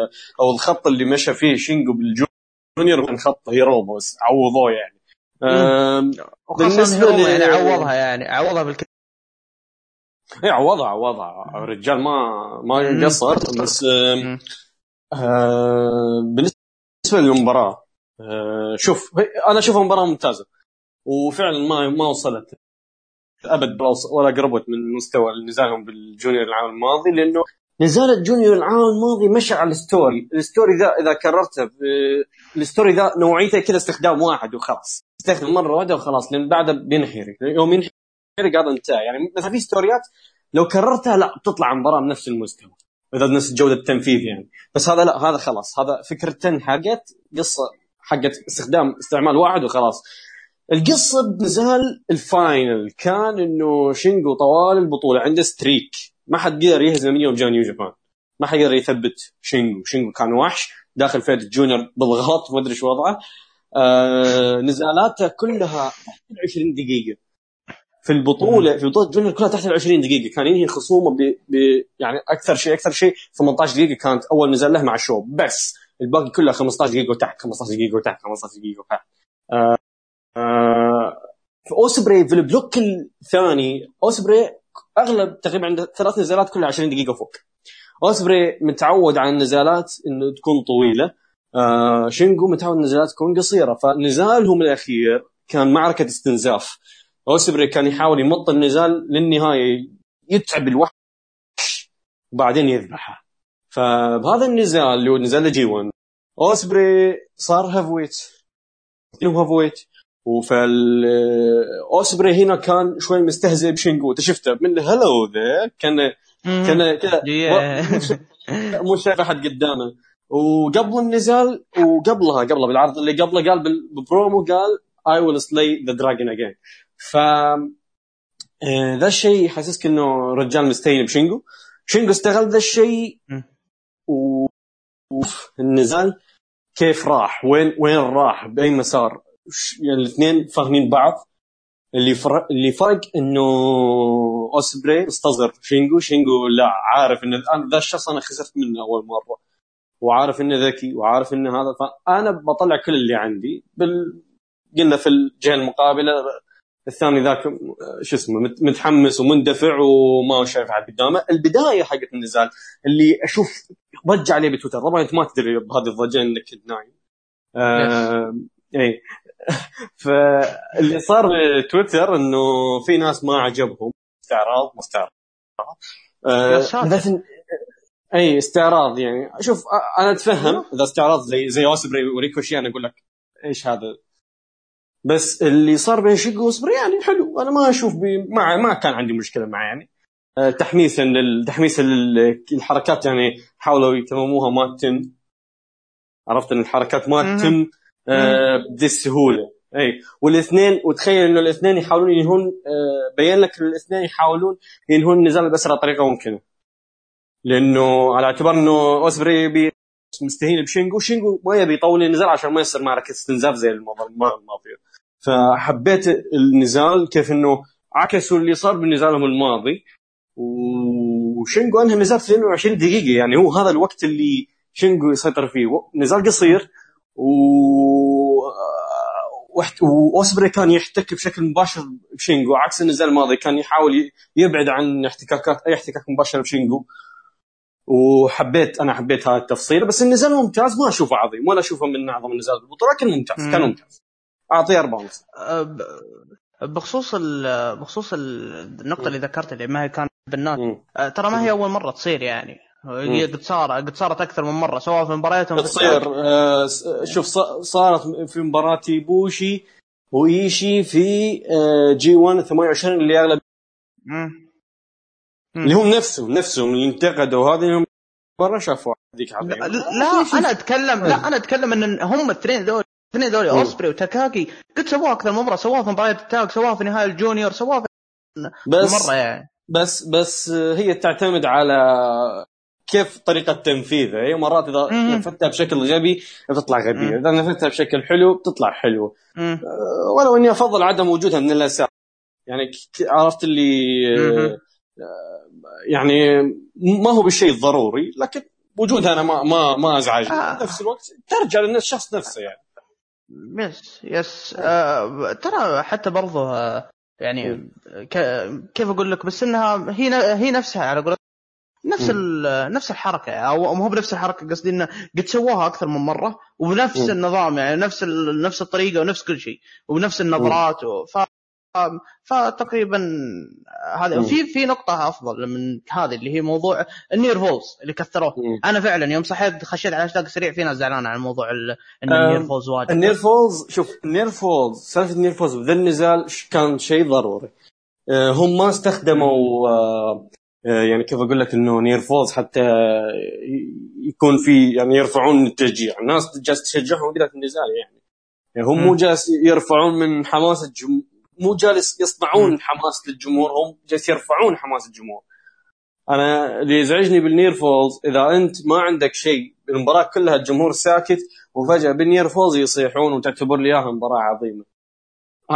أو الخط اللي مشى فيه شينجو بال junior كان خط هيرومو بس عوضوه يعني. بالنسبة لي يعني عوضها يعني عوضها بالك اي عوضها عوضها. الرجال ما ما قصر بس آه بالنسبة للمباراة آه شوف أنا اشوفها مباراه ممتازة. وفعلا ما ما وصلت أبد ولا قربت من مستوى نزالهم بال junior العام الماضي لأنه نزال ال junior العام الماضي مشى على ال story، ال story ذا إذا كررته ال story ذا نوعيته كذا استخدام واحد وخلاص، استخدم مرة واحدة وخلاص لأن بعده بينحرق، يوم ينحرق هذا انتهى، يعني مثلا في ستوريات لو كررتها لا بتطلع مباراة بنفس المستوى. إذا نفس جودة التنفيذ يعني. بس هذا لا هذا خلاص. هذا فكرة حقت قصة حقت استخدام استعمال واحد وخلاص. القصة بنزال ال final. كان إنه شينجو طوال البطولة عنده streak. ما حد قدر يهزمه من يوم جاء New Japan ما حد قدر يثبت شينجو شينجو كان وحش داخل فيت ال junior بالغلط ما أدري إيش وضعه. آه نزالاته كلها 20 دقيقة. في البطولة في بطولة junior كلها تحت ال 20 دقيقة. كان ينهي خصومه ب... ب... يعني أكثر شيء أكثر شيء. 18 دقيقة كانت أول نزال له مع شو. بس الباقي كله 15 دقيقة وتحت 15 دقيقة وتحت 15 دقيقة وتحت. آه... آه... في أوسبري في ال block الثاني أوسبري أغلب تقريبا عنده ثلاث نزالات كلها 20 دقيقة فوق. أوسبري متعود على النزالات إنه تكون طويلة. آه شينجو متعود النزالات تكون قصيرة. فنزالهم الأخير كان معركة استنزاف. أوسبري كان يحاول يمط النزال للنهاية يتعب الوحش وبعدين يذبحه. فبهذا النزال اللي هو نزال G1 أوسبري صار heavyweight. هو heavyweight؟ وقال أوسبري هنا كان شوي مستهزئ بشينجو أنت شفته؟ من هلو ذا كان كان مو شايف أحد قدامه. وقبل النزال وقبلها قبلها بالعرض اللي قبله قال بالبرومو قال I will slay the dragon again. ف آه، ذا الشيء يحسسك إنه رجال مستهين بشينجو شينجو استغل ذا الشيء و... النزال كيف راح؟ وين وين راح؟ بأي مسار؟ يعني الاثنين فاهمين بعض. اللي فرق اللي فرق إنه أوسبري استصغر شينجو. شينجو لا عارف إن ذا الشخص أنا خسرت منه أول مرة وعارف إنه ذكي وعارف إنه هذا. فأنا بطلع كل اللي عندي بال... قلنا في الجهة المقابلة الثاني ذاك شو اسمه متحمس ومندفع وما شايف عاد قدامه. البداية حقت النزال اللي أشوف ضج عليه بتويتر. طبعا أنت ما تدري بهذه الضجة إنك كنت نايم. آه اي فاللي صار بتويتر انه في ناس ما عجبهم. استعراض مستعرض آه إي استعراض يعني. شوف أنا أتفهم إذا استعراض زي زي اوسبري وريكوشيه أنا أقول لك إيش هذا. بس اللي صار بين شينجو وأوسبري يعني حلو. أنا ما أشوف بي ما ما كان عندي مشكلة معه يعني. آه، تحميسا لل... تحميسا للحركات يعني حاولوا يتمموها ما تتم. عرفت إن الحركات ما تتم. آه بذي السهوله اي والاثنين وتخيل إنه الاثنين يحاولون ينهون آه بين لك الاثنين يحاولون ينهون النزال بأسرع طريقة ممكنة. لأنه على اعتبار إنه أوسبري بي مستهين بشينجو شينجو ما يبي يطول النزال عشان ما يصير معركه استنزاف زي المره الماضيه فحبيت النزال كيف إنه عكسوا اللي صار بنزالهم الماضي. وشينجو أنهى النزال في 22 دقيقة يعني هو هذا الوقت اللي شينجو يسيطر فيه. نزال قصير و واوسبري كان يحتك بشكل مباشر بشينجو عكس النزال الماضي كان يحاول يبعد عن احتكاكات أي احتكاك مباشر بشينجو وحبيت أنا حبيت هذا التفصيل بس النزال ممتاز ما أشوفه عظيم ولا أشوفه من أعظم النزال بالبطوله لكن ممتاز كان ممتاز. أعطيه أربعة ونص. أه، بخصوص بخصوص النقطة اللي ذكرتها اللي ما هي كانت بنات أه، ترى ما هي أول مرة تصير يعني. قد صار قد صارت أكثر من مرة سواء في مبارياتهم تصير آه شوف صارت في مباراة بوشي وإيشي في آه جي 1 28 اللي أغلب اللي هم نفسهم نفسهم اللي انتقدوا هذه برا شافوا ذيك لا, لا أنا أتكلم لا أنا أتكلم إن هم الاثنين دول الاثنين دول أوسبري وتاكاكي قد سووها أكثر من مرة سووها في مباريات التاج سووها في نهايه الجونيور سووها في بس مرة يعني. بس بس هي تعتمد على كيف طريقة تنفيذها هي مرات إذا نفذتها بشكل غبي بتطلع غبيه إذا نفذتها بشكل حلو بتطلع حلو. أه، ولو إني أفضل عدم وجودها من الأساس. يعني عرفت اللي أه، يعني ما هو بالشيء الضروري لكن وجودها أنا ما ما ما ازعجني آه. نفس الوقت ترجع للشخص نفسه يعني. يس يس. آه ترى حتى برضه آه يعني كيف أقول لك؟ بس إنها هي هي نفسها على قولتك نفس نفس الحركة أو مو بنفس الحركة قصدي إنه قد سووها أكثر من مرة وبنفس م. النظام يعني نفس نفس الطريقة ونفس كل شيء وبنفس النظرات و... ف... فتقريبا هذا في في نقطة أفضل من هذه اللي هي موضوع ال near falls اللي كثروه. أنا فعلا يوم صحيت خشيت على هاشتاج سريع في ناس زعلانه عن موضوع إن ال near falls واجد. النير فولز شوف ال near falls سالفة ال near falls بذا النزال كان شيء ضروري. آه، هم ما استخدموا آه، آه، يعني كيف أقول لك إنه near falls حتى يكون في يعني يرفعون التشجيع. الناس جالسة تشجعهم بدايه النزال يعني. يعني هم مو جالس يرفعون من حماس الجم... مو جالس يصنعون حماس للجمهور هم جالس يرفعون حماس الجمهور. أنا اللي يزعجني بال near falls إذا أنت ما عندك شيء المباراة كلها الجمهور ساكت وفجأة بال near falls يصيحون وتعتبر لي إياها مباراة عظيمة.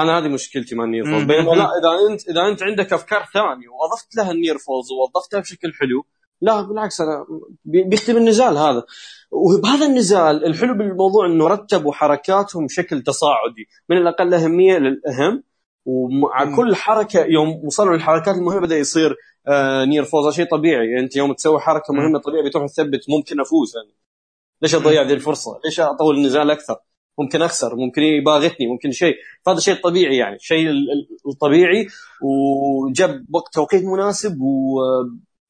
أنا هذه مشكلتي مع ال near falls. بينما لا إذا انت إذا أنت عندك أفكار ثانية وأضفت لها ال near falls ووظفتها بشكل حلو لا بالعكس أنا بيختم النزال هذا. وبهذا النزال الحلو بالموضوع إنه رتبوا حركاتهم بشكل تصاعدي. من الأقل أهمية للأهم ومع كل حركة يوم وصلوا للحركات المهمة بدأ يصير آه نير فوز شيء طبيعي. أنت يوم تسوي حركة مهمة طبيعي بتروح تثبت ممكن أفوز. يعني. ليش أضيع ذي الفرصة؟ ليش أطول النزال أكثر؟ ممكن اخسر ممكن يباغتني ممكن شيء. فهذا شيء طبيعي يعني شيء الطبيعي. وجاب وقت توقيت مناسب و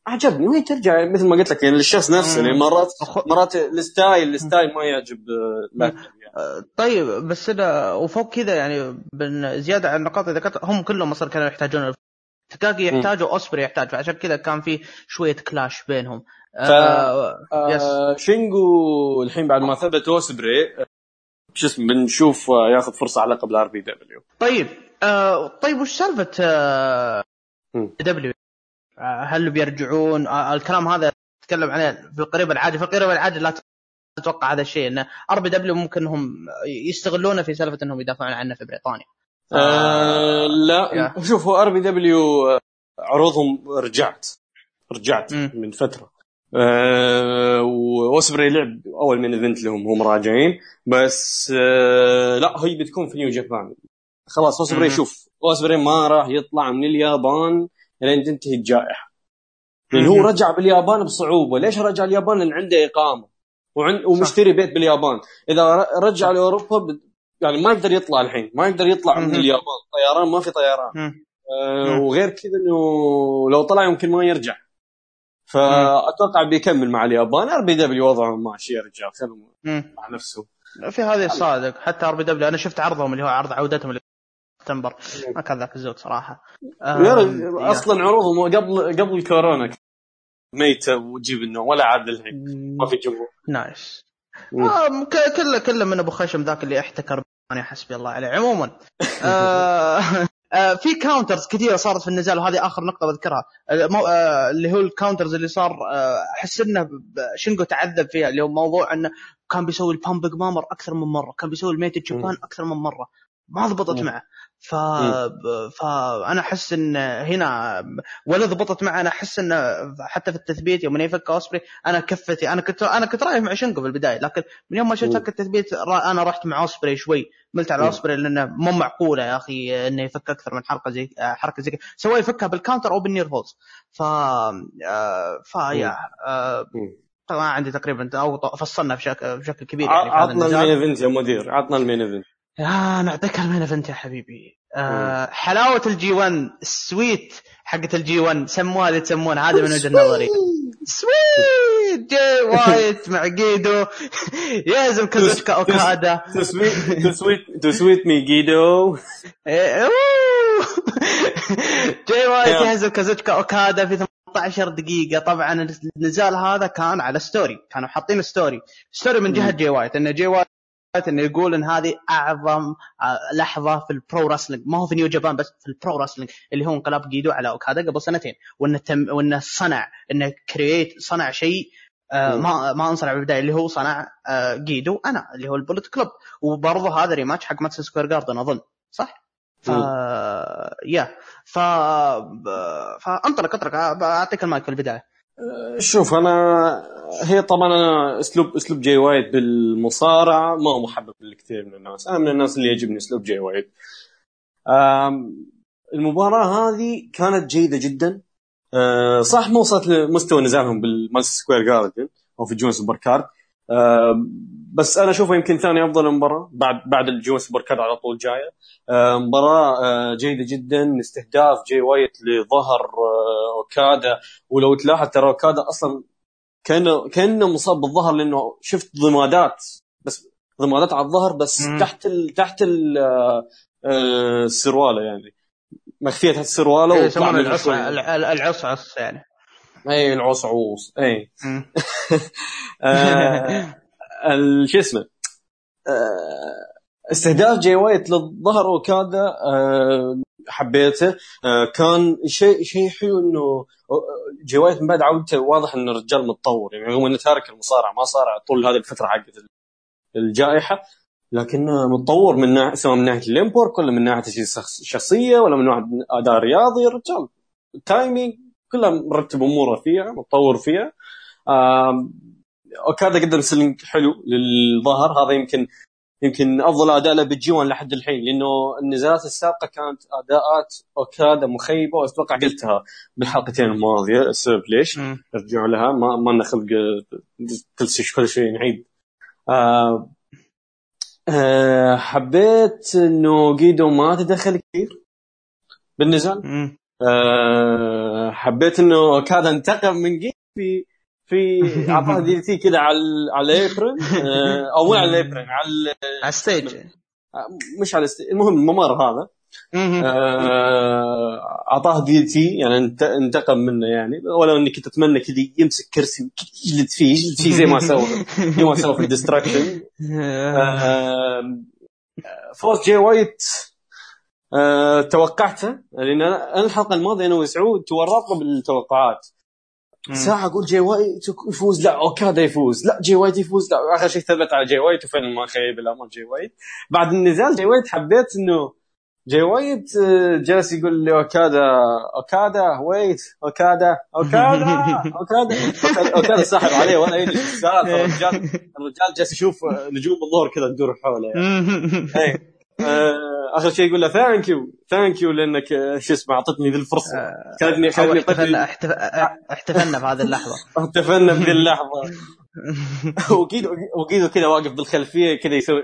عجبني. وهي ترجع؟ مثل ما قلت لك يعني للشخص نفسه يعني مرات مرات ال style ال style ما يعجب يعني. طيب بس أنا وفوق كذا يعني زيادة على النقاط اللي ذكرت هم كلهم أصلا كانوا يحتاجون تاكاجي يحتاج وأوسبري يحتاج. فعشان كذا كان في شوية clash بينهم. ف... آه... آه... شينجو الحين بعد ما ثبت أوسبري شو اسمه بنشوف آه، ياخذ فرصة على لقب ال RPW. طيب آه طيب وش سالفة آه دبليو؟ آه هل بيرجعون؟ آه الكلام هذا تكلم عليه في القريب العاجل في القريب العاجل لا أتوقع هذا الشيء إن RPW ممكن انهم يستغلونه في سالفة إنهم يدافعون عنه في بريطانيا. آه لا. شوف هو RPW عروضهم رجعت. رجعت م. من فترة. أه وأوسبري لعب أول من event لهم هم راجعين. بس أه لا هي بتكون في New Japan. خلاص أوسبري شوف أوسبري ما راح يطلع من اليابان لين تنتهي الجائحة. لأن هو رجع باليابان بصعوبة. ليش رجع اليابان؟ لأن عنده إقامة. وعند ومشتري بيت باليابان. إذا رجع لأوروبا يعني ما يقدر يطلع الحين. ما يقدر يطلع من اليابان. طيران ما في طيران. آه وغير كذا إنه لو طلع يمكن ما يرجع. فأتوقع بيكمل مع اليابان. RPW وضعهم ماشي يا رجال خلهم مع نفسه. في هذه صادق حتى RPW أنا شفت عرضهم اللي هو عرض عودتهم سبتمبر. ما كان ذاك الزود صراحة. أصلا عروضهم قبل قبل كورونا ميته وتجيب انه ولا عاد الحين ما في جمهور nice. آه كله كله من أبو خشم ذاك اللي احتكر أنا حسبي الله عليه. عموما. آه في counters كثيرة صارت في النزال وهذه آخر نقطة بذكرها. آه اللي هو ال counters اللي صار آه، أحس إنه شينجو تعذب فيها اللي هو موضوع إنه كان بيسوي ال Pumping Bomber أكثر من مرة كان بيسوي ال Made in Japan أكثر من مرة. ما ضبطت معه. ف... فانا أحس إن هنا ولا ضبطت معه أنا أحس ان حتى في التثبيت يوم يفك اوسبري أنا كفتي أنا كنت أنا كنت رايح مع شينجو في البداية لكن من يوم ما شفت فك التثبيت أنا رحت مع اوسبري شوي. ملت على اوسبري لأنه مو معقولة يا أخي إنه يفك أكثر من حركه زي حركة زي سواء يفكها بال counter أو بال near falls ف ف يا ما عندي تقريبا أو فصلنا بشكل بشكل كبير يعني عطنا المين إيفنت يا مدير عطنا المين إيفنت. يا نعطيك ال main event يا حبيبي. آه حلاوة ال G1 ال sweet حقت ال G1 سموها اللي تسمون هذا من وجهة نظري. sweet جاي وايت مع جيدو. يهزم كازوشكا اوكادا too sweet me جيدو. جاي وايت يهزم كازوشكا اوكادا في 18 دقيقة. طبعا النزال هذا كان على story كانوا حاطين story story من جهة جاي وايت إن جاي وايت انه يقول إن هذه أعظم آه، لحظة في ال pro wrestling ما هو في New Japan بس في ال pro wrestling اللي هو انقلاب جيدو على أوكادا قبل سنتين. وانه تم وانه صنع انه create صنع شيء آه ما ما أنصنع بالبدايه اللي هو صنع آه جيدو أنا اللي هو ال Bullet Club. وبرضه هذا rematch حق Madison Square Garden أظن صح؟ ف يا ف فأنطلق أطلق. أعطيك المايك في البداية. شوف أنا هي طبعا أنا أسلوب أسلوب جاي وايت بالمصارعة. ما هو محبب لكثير من الناس. أنا من الناس اللي يعجبني أسلوب جاي وايت. المباراة هذه كانت جيدة جدا. أه، صح ما وصلت لمستوى نزالهم بال Madison Square Garden أو في G1 Supercard. بس أنا اشوفها يمكن ثاني أفضل مباراة بعد بعد ال G1 Supercard على طول جاية. أه، مباراة جيدة جدا استهداف جاي وايت لظهر أوكادا. ولو تلاحظ ترى أوكادا أصلا كأنه كأنه مصاب بالظهر لأنه شفت ضمادات بس ضمادات على الظهر بس مم. تحت ال تحت ال آه، السرواله يعني. مخفية تحت السرواله إيه، يسمونه العصعص يعني. اي العصعوص اي آه، شو اسمه؟ آه، استهداف جاي وايت للظهر حبيته. آه، كان شيء شيء حلو إنه جاي وايت من بعد عودته واضح انه الرجال متطور. يعني رغم إنه تارك المصارعة ما صارع طول هذه الفترة حقت الجائحة. لكنه متطور من ناحيه سواء من ناحية الامبورك ولا من ناحية الشخصيه ولا من ناحية أداء رياضي الرجال ال timing كلها مرتب أموره فيها متطور فيها. اوكادا قدم selling حلو للظهر. هذا يمكن يمكن أفضل أداء له بال G1 لحد الحين لأنه النزالات السابقة كانت أداءات أوكادا مخيبة وأتوقع قلتها بالحلقتين الماضية السبب ليش؟ ارجعوا لها ما ما لنا خلق كل شيء كل شيء نعيد. آه آه حبيت إنه جيدو ما تدخل كثير بالنزال آه حبيت إنه اوكادا انتقم من جيدو في في أعطاه DDT كذا على على ال apron آه، أو مو على ال apron على على ال stage آه، مش على ال stage المهم الممر هذا. أعطاه DDT يعني انتقم منه يعني. ولو اني كنت اتمنى كذا يمسك كرسي يجلد فيه يجلد فيه زي ما سوى زي ما سوى في ال Destruction. فوز جي وايت توقعته لأن أنا الحلقة الماضية أنا وسعود تورطنا بالتوقعات. ساعة أقول جي وايت يفوز لا اوكادا يفوز. لا جي وايت يفوز لا. آخر شيء ثبت على جي وايت وفعلا ما خيب الامل جي وايت. بعد النزال جي وايت حبيت إنه جي وايت آه، جالس يقول لي أوكادا أوكادا ويت أوكادا أوكادا أوكادا. أوكادا ساحب عليه ولا يدري الرجال الرجال جالس يشوف نجوم الظهر كذا تدور حوله يعني. آه، آخر شيء يقول له thank you thank you لأنك آه، شو اسمه أعطتني ذي الفرصة. خذني خذني احتفلنا احتفلنا في هذه اللحظة. احتفلنا في اللحظة. وقيدو وقيدو كذا واقف بالخلفية كذا يسوي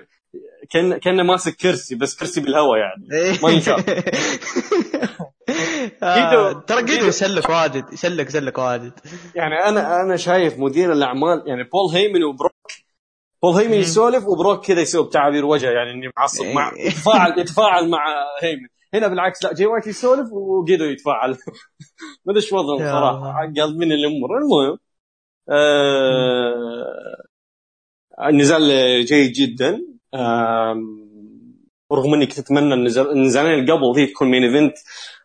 كان كأنه ماسك كرسي بس كرسي بالهواء يعني. ما ينشاف ترى قيدو يسلك واجد يسلك يسلك واجد. يعني أنا أنا شايف مدير الأعمال يعني بول هيمن وبروك بول هيمن يسولف وبروك كذا يسوي بتعابير وجه يعني إني معصب مع إيه. يتفاعل يتفاعل مع هيمن. هنا بالعكس لا جي وايت يسولف وجيدو يتفاعل. ما أدري إيش وضعهم صراحة. قلبين الأمور. المهم آه النزال جيد جدا. آه رغم إني كنت أتمنى النزال النزالين اللي قبل ذي تكون main event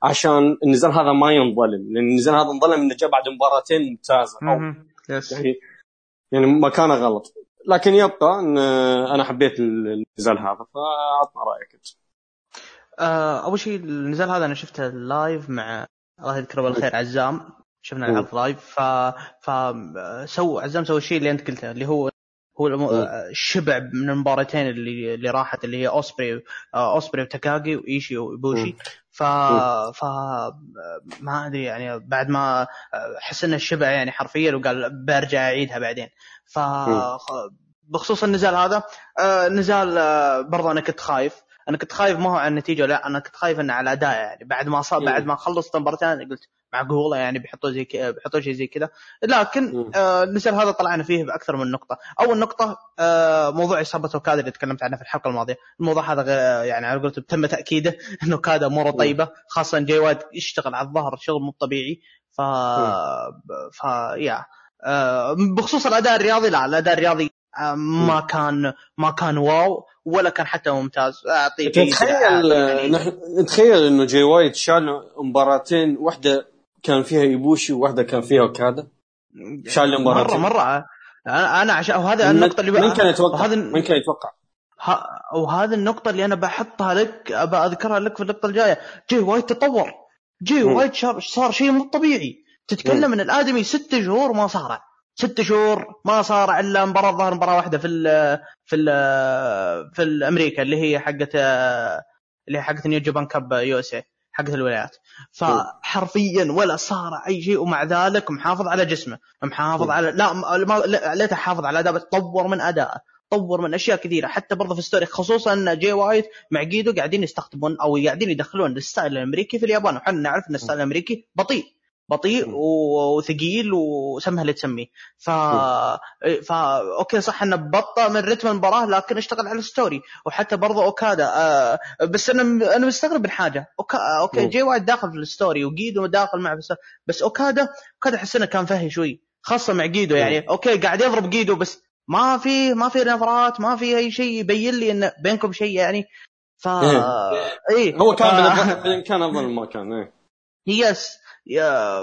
عشان النزال هذا ما ينظلم لأن النزال هذا انظلم إنه جاء بعد مباراتين ممتازة. أو يعني يعني مكانه غلط. لكن يبقى إن أنا حبيت النزال هذا فأعطنا رأيك أنت. آه، أول شيء النزال هذا أنا شفته live مع الله يذكره بالخير عزام. شفنا العرض live ف ف so عزام سوى الشيء اللي أنت قلته اللي هو هو الشبع من المباراتين اللي اللي راحت اللي هي أوسبري أوسبري وتاكاغي وإيشي وبوشي. ف ف ما أدري يعني بعد ما حس إنه الشبع يعني حرفيا وقال برجع أعيدها بعدين. ف بخصوص النزال هذا آه نزال آه برضه أنا كنت خايف. أنا كنت خايف ما هو عن النتيجة لأ أنا كنت خايف إنه على أداء يعني. بعد ما صار بعد ما خلصت المباراتين قلت معقوله يعني بيحطوا زي كذا بيحطوا شيء زي كذا لكن آه النزال هذا طلعنا فيه بأكثر من نقطة. أول نقطة آه موضوع إصابة اوكادا اللي تكلمت عنه في الحلقة الماضية. الموضوع هذا يعني على قولتهم تم تأكيده إنه اوكادا اموره طيبة خاصة جاي وايت يشتغل على الظهر شغل مو طبيعي. ف ف yeah آه بخصوص الأداء الرياضي لا الأداء الرياضي آه، ما كان ما كان wow ولا كان حتى ممتاز. أعطيك تخيل يعني. تخيل إنه جاي وايت شال مباراتين واحدة كان فيها إيبوشي وواحدة كان فيها أوكادا. شال مباراتين مرة. مره أنا عشان وهذا النقطة اللي من كان يتوقع؟ هذا من كان يتوقع؟ وهذه النقطة اللي أنا بحطها لك أبى أذكرها لك في النقطة الجاية. جاي وايت تطور. جاي وايت صار شيء مو طبيعي. تتكلم من الآدمي ست شهور ما صارع. ست شهور ما صار إلا مباراه ظهر مباراة واحدة في ال في ال في الأمريكا اللي هي حقت اللي هي حقت New Japan Cup USA حقت الولايات. فحرفيا ولا صار أي شيء ومع ذلك محافظ على جسمه. محافظ على لا ما ليته حافظ على أداء طور من ادائه طور من أشياء كثيرة. حتى برضه في story خصوصا إن جي وايت مع جيدو قاعدين يستخدمون أو قاعدين يدخلون ال style الأمريكي في اليابان. وحنا نعرف إن ال style الأمريكي بطيء. بطيء وثقيل وسمها اللي تسميه. ف فا okay صح إنه بطأ من رتم المباراة لكن اشتغل على ال story وحتى برضه أوكادا آه بس أنا أنا مستغرب من حاجة. أوكا... okay جي وايت داخل في ال story وجيدو داخل معه بس, بس أوكادا أوكادا احس انه كان فهي شوي خاصة مع جيدو يعني. okay قاعد يضرب جيدو بس ما في ما في نظرات ما في أي شيء يبين لي إن بينكم شيء يعني. ف إيه, إيه. هو كان ف... كان أفضل ما كان إيه. yes yeah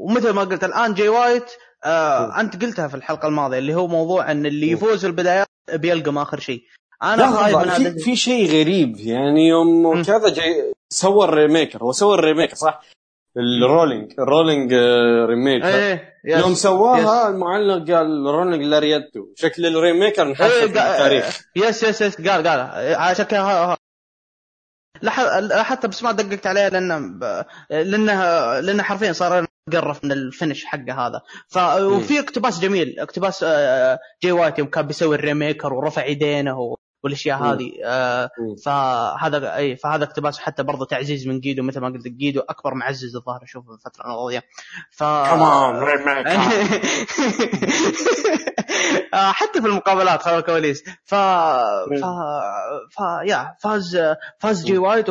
ومثل ما قلت الآن جاي وايت آه أنت قلتها في الحلقة الماضية اللي هو موضوع إن اللي يفوز في البدايات بيلقم آخر شيء. أنا خايف من هذا في شيء غريب يعني يوم كذا جاي سوى ال Rainmaker هو سوى ال Rainmaker صح؟ ال rolling ال rolling Rainmaker إيه يوم سواها المعلق قال rolling lariat شكل ال Rainmaker انحرف إيه في التاريخ. yes yes yes قال قال. عشان كذا حتى بس ما دققت عليها لأن لانها لأنه حرفيا صار قرف من ال finish حقه هذا. ف وفي اقتباس جميل اقتباس آه، جي وايت يوم كان بيسوي ال Rainmaker ورفع يدينه والأشياء هذه آه فهذا أي فهذا اقتباس حتى برضه تعزيز من جيدو مثل ما قلت جيدو أكبر معزز الظاهر اشوفه في الفترة الماضية. ف آه، حتى في المقابلات خلف الكواليس. ف ف ف yeah فاز فاز جي وايت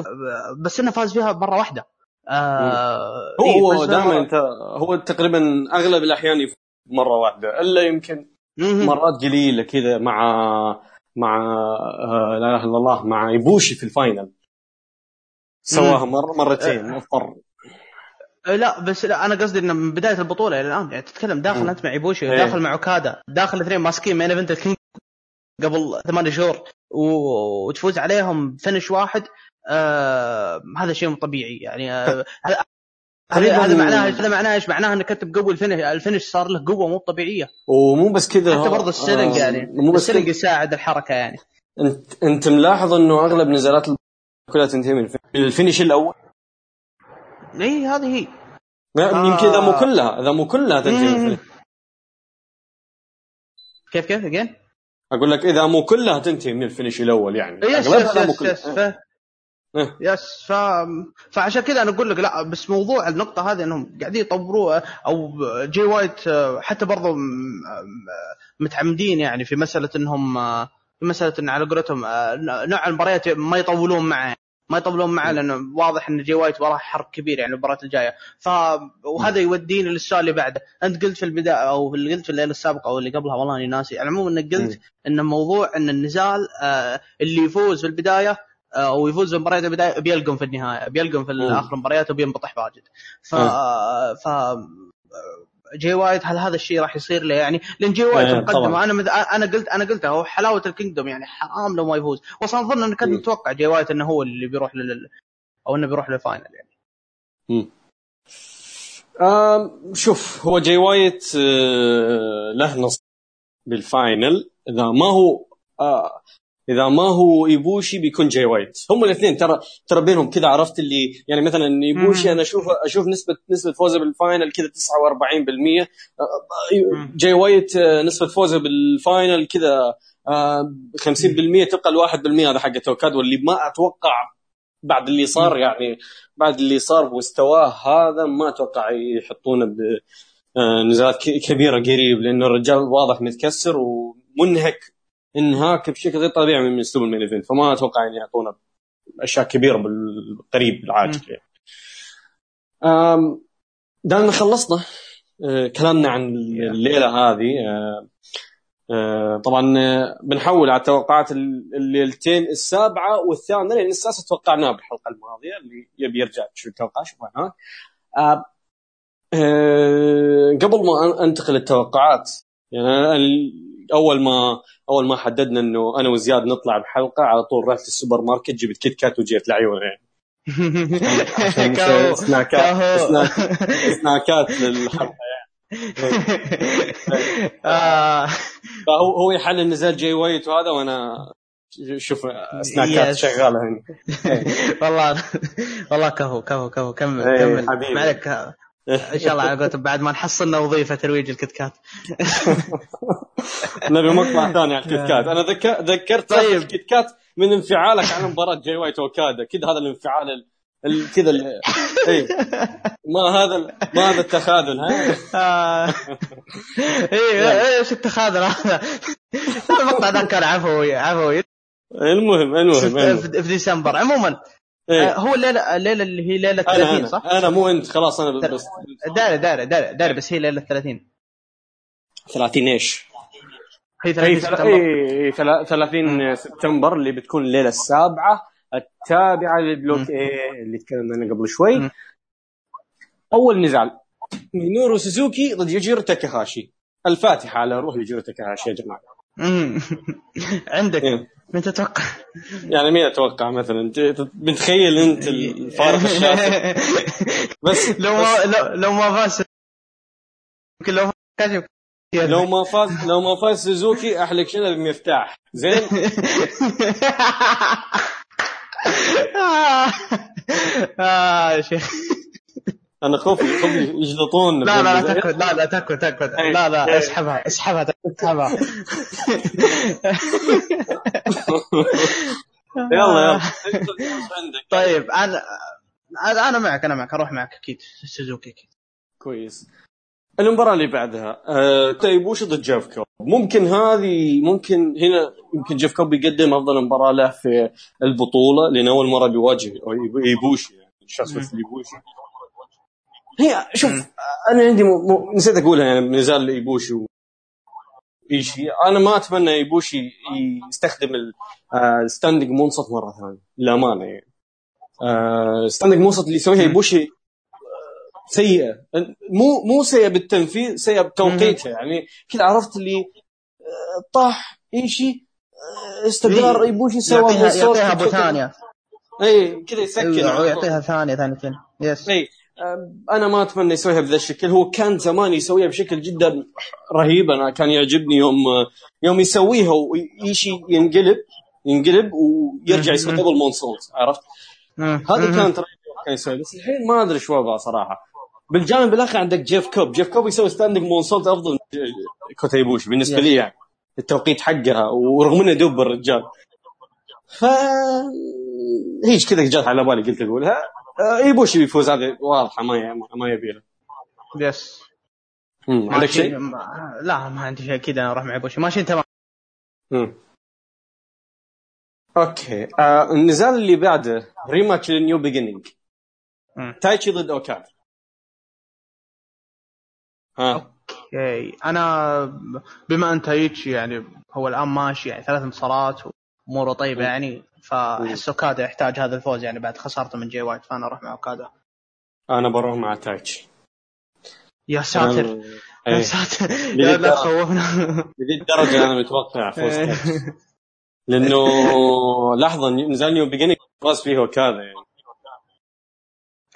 بس إنه فاز فيها مرة واحدة. آه هو هو دائما انت هو تقريبا أغلب الأحيان يفوز مرة واحدة إلا يمكن مرات قليلة كذا مع مع آه لا إله إلا الله مع يبوشي في ال final سواها مر مرتين أه. مضطر أه، لا بس لا أنا قصدي إنه من بداية البطولة إلى الآن يعني تتكلم داخل أنت مع يبوشي إيه. داخل مع أوكادا داخل اثنين ماسكين main event ال Kingdom قبل ثمان شهور وتفوز عليهم finish واحد آه هذا شيء مو طبيعي يعني آه هذا معناه هذا معناه إيش؟ معناه إنك أنت بقوي ال finish ال finish صار له قوة مو طبيعية. ومو بس كذا حتى برضه selling يعني. مو بس selling يساعد الحركة يعني. انت أنت ملاحظ إنه أغلب نزالات كلها تنتهي من ال finish. الأول. إي هذه هي. يمكن إذا مو كلها إذا مو كلها تنتهي من كيف كيف؟ again؟ أقول لك إذا مو كلها تنتهي من ال finish الأول يعني. yes yes yes, yes, yes, إيه. yes ف... فعشان كذا أنا أقول لك لا بس موضوع النقطة هذه إنهم قاعدين يطوروها أو جي وايت حتى برضو متعمدين يعني في مسألة إنهم في مسألة إن على قولتهم نوع المباريات ما يطولون معه ما يطولون معه لأنه واضح إن جي وايت وراه حرب كبير يعني المباراة الجاية. ف وهذا يوديني للسؤال اللي بعده. أنت قلت في البداية أو قلت في الليلة السابقة أو اللي قبلها والله أني ناسي. على العموم إنك قلت إن موضوع إن النزال اللي يفوز في البداية أو يفوز بمباريات البدايه بيلقم في النهاية بيلقم في آخر المباريات وبينبطح واجد. ف ف جي وايت هل هذا الشيء راح يصير له يعني؟ لأن جي وايت مقدم أنا مد... أنا قلت أنا قلتها هو حلاوة ال Kingdom يعني حرام لو ما يفوز. واصلا أظن إنه كنت متوقع جي وايت إنه هو اللي بيروح لل أو إنه بيروح لل final يعني. امم آه شوف هو جي وايت آه له نص بال final. إذا ما هو آه إذا ما هو ايبوشي بيكون جاي وايت هم الاثنين ترى ترى بينهم كذا عرفت اللي يعني مثلا ايبوشي أنا أشوف أشوف نسبه نسبة فوزه بال final كذا 49% جاي وايت نسبة فوزه بال final كذا 50% تبقى ال 1% هذا حق لأوكادا واللي ما أتوقع بعد اللي صار يعني بعد اللي صار بمستواه هذا ما أتوقع يحطونه بنزالات كبيرة قريب لأنه الرجال واضح متكسر ومنهك. انهاك بشكل غير طبيعي من أسلوب ال main event فما أتوقع إن يعطونا أشياء كبيرة بالقريب بالعاجل يعني. دام خلصنا آه، كلامنا عن الليلة هذه آه، آه، طبعا بنحول على توقعات الليلتين السابعة والثامنة لأن السادسه توقعناها بالحلقة الماضية اللي يبي يرجع شو التوقع شوف هناك. قبل ما أنتقل للتوقعات يعني أول ما أول ما حددنا إنه أنا وزياد نطلع بحلقة على طول رحت السوبر ماركت جبت كيت كات وجيت لعيونه يعني سناكات سناكات للحلقة يعني. آه. فهو هو يحلل نزال جاي وايت وهذا وأنا شوف snackات شغالة هنا والله والله كفو كفو كفو كمل إيه، كمل. ما عليك. إن شاء الله على بعد ما نحصلنا وظيفة ترويج الكت كات. نبي مقطع ثاني على الكت كات. أنا ذكرت طيب. الكت كات من انفعالك على مباراة جاي وايت اوكادا كذا هذا الانفعال كذا اي ما هذا ما هذا التخاذل ها؟ آه. اي إيش التخاذل هذا؟ المقطع ذا كان عفوي عفوي المهم المهم في ديسمبر. عموما إيه؟ آه، هو الليلة الليلة اللي هي ليلة 30 أنا صح؟ أنا مو أنت خلاص أنا بس داري داري داري داري بس هي ليلة 30 30 إيش؟ هي 30 سبتمبر. إي 30 سبتمبر اللي بتكون الليلة السابعة. التابعة لل block إي اللي تكلمنا عنه قبل شوي. أول نزال. مينورو سوزوكي ضد يوجيرو تاكاهاشي. الفاتحة على روح يوجيرو تاكاهاشي يا جماعة. عندك. إيه؟ من تتوقع؟ يعني مين أتوقع مثلا؟ متخيل أنت الفارق الشاسع. بس لو ما لو, لو ما فاز يمكن لو كاشف لو ما فاز لو ما فاز سوزوكي أحلك شنو المفتاح زين؟ آه شيخ. أنا خوفي خوفي يجلطون. لا لا لا لا لا تكفى تكفى لا لا اسحبها اسحبها اسحبها. يلا يلا. طيب أنا أنا معك أنا معك أروح معك أكيد. سوزوكي أكيد. كويس. المباراة اللي بعدها آه، إيبوشي ضد جيف كوب؟ ممكن هذه ممكن هنا يمكن جيف كوب يقدم أفضل مباراة له في البطولة لأن أول مرة بيواجه إيبوشي يعني الشخص مثل إيبوشي. هي شوف أنا عندي م... م... نسيت أقولها يعني نزال إيبوشي ايشي أنا ما أتمنى إيبوشي يستخدم ال standing آه، moonsault مرة ثانية للأمانة يعني. standing آه، moonsault اللي يسويها إيبوشي سيئة. مو مو سيئة بالتنفيذ سيئة بتوقيتها. يعني كذا عرفت اللي طاح إيشي استقرار ايبوشي سوى يعطيها أبو ثانية. اي كذا يسكن يعطيها ثانية ثانيتين yes اي أنا ما أتمنى يسويها بذا الشكل. هو كان زمان يسويها بشكل جدا رهيب. أنا كان يعجبني يوم يوم يسويها ويشي ينقلب ينقلب ويرجع يصير double moonsault عرفت؟ هذه كانت كان يسوي بس الحين ما أدري شو وضعه صراحة. بالجانب الآخر عندك جيف كوب. جيف كوب يسوي standing moonsault أفضل من كوتا إيبوشي بالنسبة لي يعني التوقيت حقها ورغم إنه دوب الرجال ف هيج كذا جات على بالي قلت أقولها. إيبوشي بيفوز هذه واضحه ما ما يبي له. yes عندك شيء؟ لا ما عندي شيء أنا أروح مع إيبوشي. ماشي تمام okay. آه النزال اللي بعده rematch لل New Beginning تايتشي ضد أوكادا ها. okay. أنا بما ان تايتشي يعني هو الآن ماشي يعني ثلاث انتصارات وأموره طيبة يعني فأحس أوكادا يحتاج هذا الفوز يعني بعد خسارته من جاي وايت فأنا أروح مع أوكادا. أنا بروح مع تايتشي. يا ساتر. يا إيه. ساتر. يا لا تخوفنا. لذي الدرجة أنا متوقع فوز تايتشي. لأنه لحظة نزال New Beginning فاز فيه أوكادا يعني.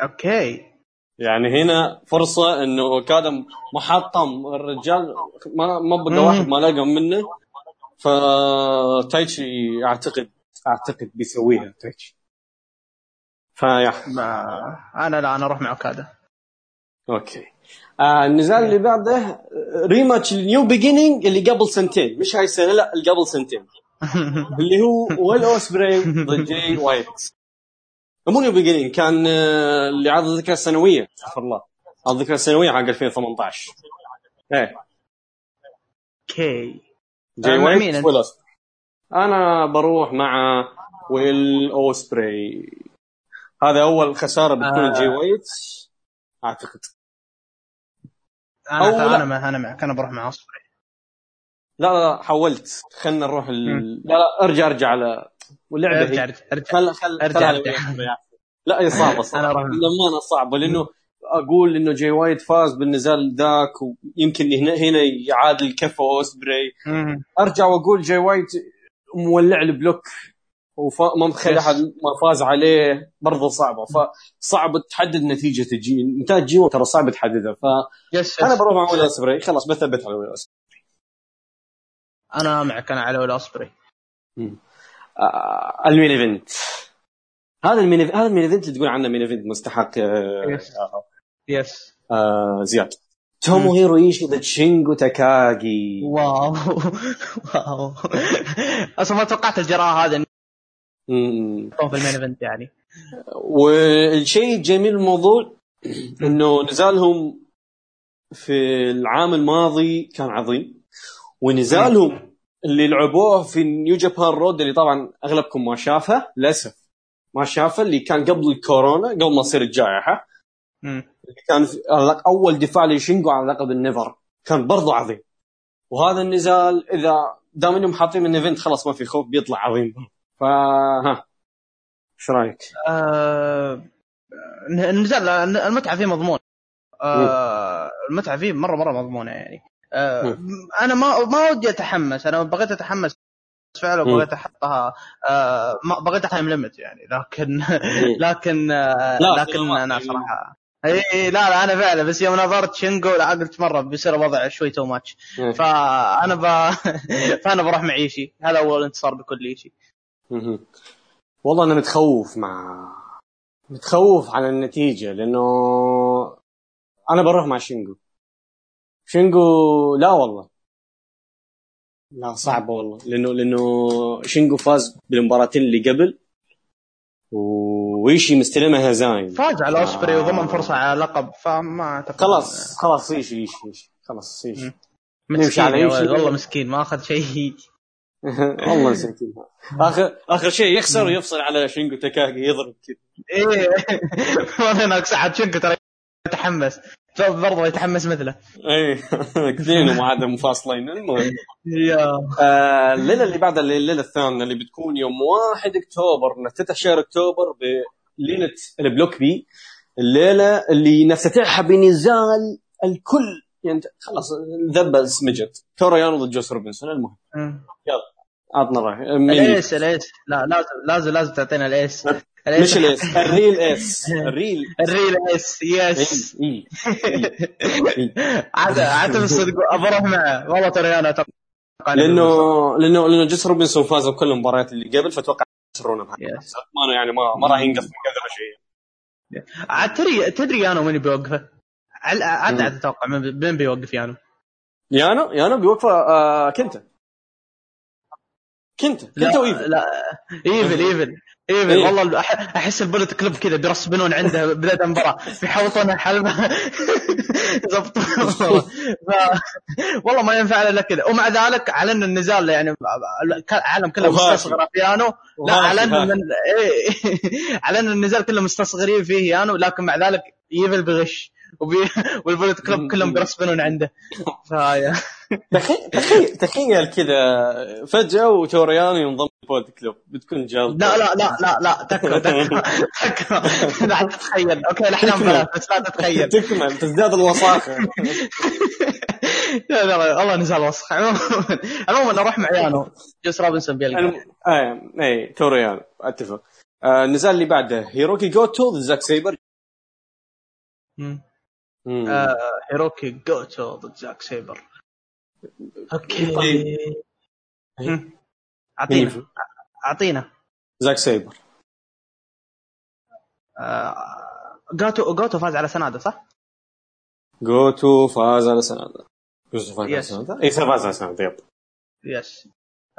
okay. يعني هنا فرصة إنه اوكادا محطم. الرجال ما ما بقى واحد ما لقى منه. فتايتشي اعتقد أعتقد بيسويها تايتشي. فيا أنا لا أنا أروح مع اوكادا okay. آه النزال اللي بعده rematch New Beginning اللي قبل سنتين. مش هاي السنة لا اللي قبل سنتين. اللي هو ويل اوسبري ضد جاي وايت مو New Beginning كان آه، اللي عرض الذكرى السنوية. استغفر الله. الذكرى السنوية حق 2018 إيه. okay. جاي وايت أنا بروح مع ويل أوسبري. هذا أول خسارة بتكون آه. جي وايت أعتقد. أنا أو أنا مع أنا معك أنا بروح مع أوسبري. لا لا حولت. خلنا نروح ال... لا لا أرجع أرجع على واللعبة ارجع ارجع ارجع خل خل ارجع, أرجع. لا هي صعبة صعبة. للامانه صعبه لأنه أقول إنه جاي وايت فاز بالنزال ذاك ويمكن هنا هنا يعادل كفو أوسبري. أرجع وأقول جاي وايت مولع ال block وما مخلي أحد ما فاز عليه. برضه صعبة. فصعب تحدد نتيجة ال G1 نتائج ال G1 ترى صعب تحددها. ف yes أنا بروح مع ويل أوسبري خلاص بثبت على ويل أوسبري أنا معك أنا على ويل أوسبري ال main event. هذا ال main هذا ال main event اللي تقول عنه main event مستحق آه yes yes آه زياد. توموهيرو إيشي ضد شينجو تاكاغي wow. wow. أصلا ما توقعت الجراءة هذا في ال main event يعني. والشيء الجميل الموضوع إنه نزالهم في العام الماضي كان عظيم. ونزالهم اللي لعبوه في New Japan Road اللي طبعا أغلبكم ما شافها للأسف ما شافها اللي كان قبل الكورونا قبل ما تصير الجائحة. اللي كان أول دفاع لشينجو على لقب ال NEVER كان برضو عظيم. وهذا النزال إذا دام إنهم حاطين main event خلاص ما في خوف بيطلع عظيم. فها إيش رأيك؟ آه النزال المتعة فيه مضمون آه المتعة فيه مرة مرة مضمونة يعني. آه أنا ما ما ودي أتحمس. أنا بغيت أتحمس فعلا بغيت أحطها آه بغيت time limit يعني. لكن لكن آه لا لكن أنا صراحة إي لا لا أنا فعلا بس يوم نظرت شينجو لا قلت مرة بيصير الوضع شوي too much فأنا ب... فأنا بروح مع إيشي. هذا اول انتصار بيكون لإيشي. والله أنا متخوف مع متخوف على النتيجة لأنه أنا بروح مع شينجو شينجو لا والله. لا صعبه والله. لأنه لأنه شينجو فاز بالمباراتين اللي قبل وإيشي مستلمها هزايم فاز على أوسبري آه. وضمن فرصة على لقب فما أعتقد. خلاص خلاص إيشي إيشي إيشي. خلاص إيشي. نمشي على إيشي. والله مسكين ما أخذ شيء. والله مسكين. آخر آخر شيء يخسر ويفصل على شينجو تاكاغي يضرب كذا. إيه. والله هناك ساعه شينجو ترى يتحمس. برضه يتحمس مثله. إيه اثنين وما عاد منفصلين المهم. يا. آه، الليلة اللي بعدها الليلة الثانية اللي بتكون يوم 1 أكتوبر. نفتتح شهر أكتوبر بليله ال block B. الليلة اللي نفتتحها بنزال الكل. يعني خلاص ذبه سمجت تورو يانو ضد جوس روبنسون المهم. يلا عطنا راي الأيس الأيس. لا لازم لازم لازم تعطينا ال ace. مش الإس الريل إس. الريل. الريل إس يس عاد عاد صدق بروح معه والله ترى أنا أتوقع لأنه لأنه لأنه جوس روبنسون فاز بكل المباريات اللي قبل فأتوقع يخسرونه. بهذا يعني ما ما راح ينقص من كذا شيء. عاد تدري تدري يانو من بيوقفه؟ عاد عاد أتوقع من بيوقف يانو؟ يانو يانو بيوقفه آه كنت كنت كنت وإيفل. لا إيفل. إيفل. ايفل إيه؟ والله أحس البولت كلوب كذا بيرسبنون عنده بدايه المباراه بيحوطون حلبه زبط. والله ما ينفع إلا كذا. ومع ذلك اعلن النزال يعني العالم كله مستصغر في يانو لا اعلن من إيه. اعلن النزال كله مستصغرين فيه يانو لكن مع ذلك ايفل بغش وبي... وال Bullet Club كلهم بيرسبنون عنده. فهاي تخيل تخيل كذا. فجأة وتورو يانو ينضم ال Bullet Club بتكون جلطه لا لا لا لا لا تكفى تكفى لا تتخيل. okay الاحلام بلاش بس لا تتخيل. تكمل. تزداد الوساخة. لا لا والله نزال وسخ عموما عموما أروح مع يانو. جوس روبنسون بيلقى. اي اي تورو يانو أتفق. آه، النزال اللي بعده. هيروكي جوتو ضد زاك سيبر. آه هيروكي جوتو ضد زاك سيبر. okay. أعطينا. أعطينا. زاك سيبر. آه جوتو جوتو فاز على سناده صح؟ جوتو فاز على سناده جوتو فاز على سناده اي فاز على سناده yep. yes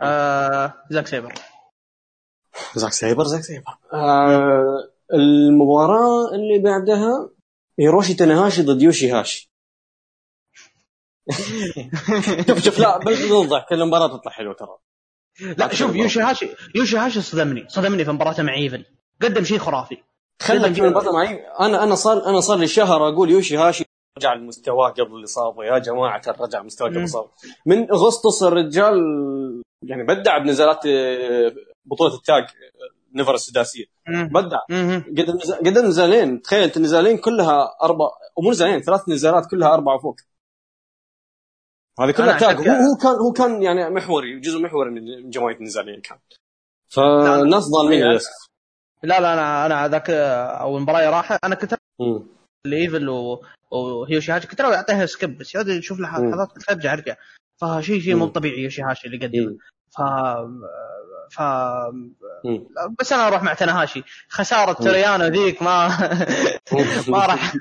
آه زاك سيبر. زاك سيبر زاك سيبر. آه المباراة اللي بعدها هيروشي تنهاشي ضد يوشي هاشي شوف شوف لا بنوضح كل مباراة تطلع حلوة ترى. لا شوف يوشي هاشي يوشي هاشي صدمني صدمني في مباراته مع إيفل. قدم شيء خرافي. خلك من مباراته معي أنا أنا صار أنا صار لي شهر أقول يوشي هاشي رجع لمستواه قبل الاصابه يا جماعة رجع مستواه قبل الاصابه من أغسطس الرجال يعني بدع بنزالات آه، بطولة التاج نيفر السداسية. بدع. قدم قدم نزالين. تخيل النزالين كلها أربع ومو نزالين ثلاث نزالات كلها أربعة فوق. هذه كلها تاج هو هو كان هو كان يعني محوري جزء محوري من جمعيه النزالين كان. فالناس ظالمين للأسف. لا لا أنا أنا ذاك اول مباراه راح أنا كنت إيفل ويوشي هاشي. كنت أعطيها skip بس يقعد يشوف لحظات كنت ارجع أرجع. فشيء شيء مو طبيعي يوشي هاشي اللي قدمه. ف ف بس أنا أروح مع تنهاشي. خسارة تورو يانو ذيك ما ما راح.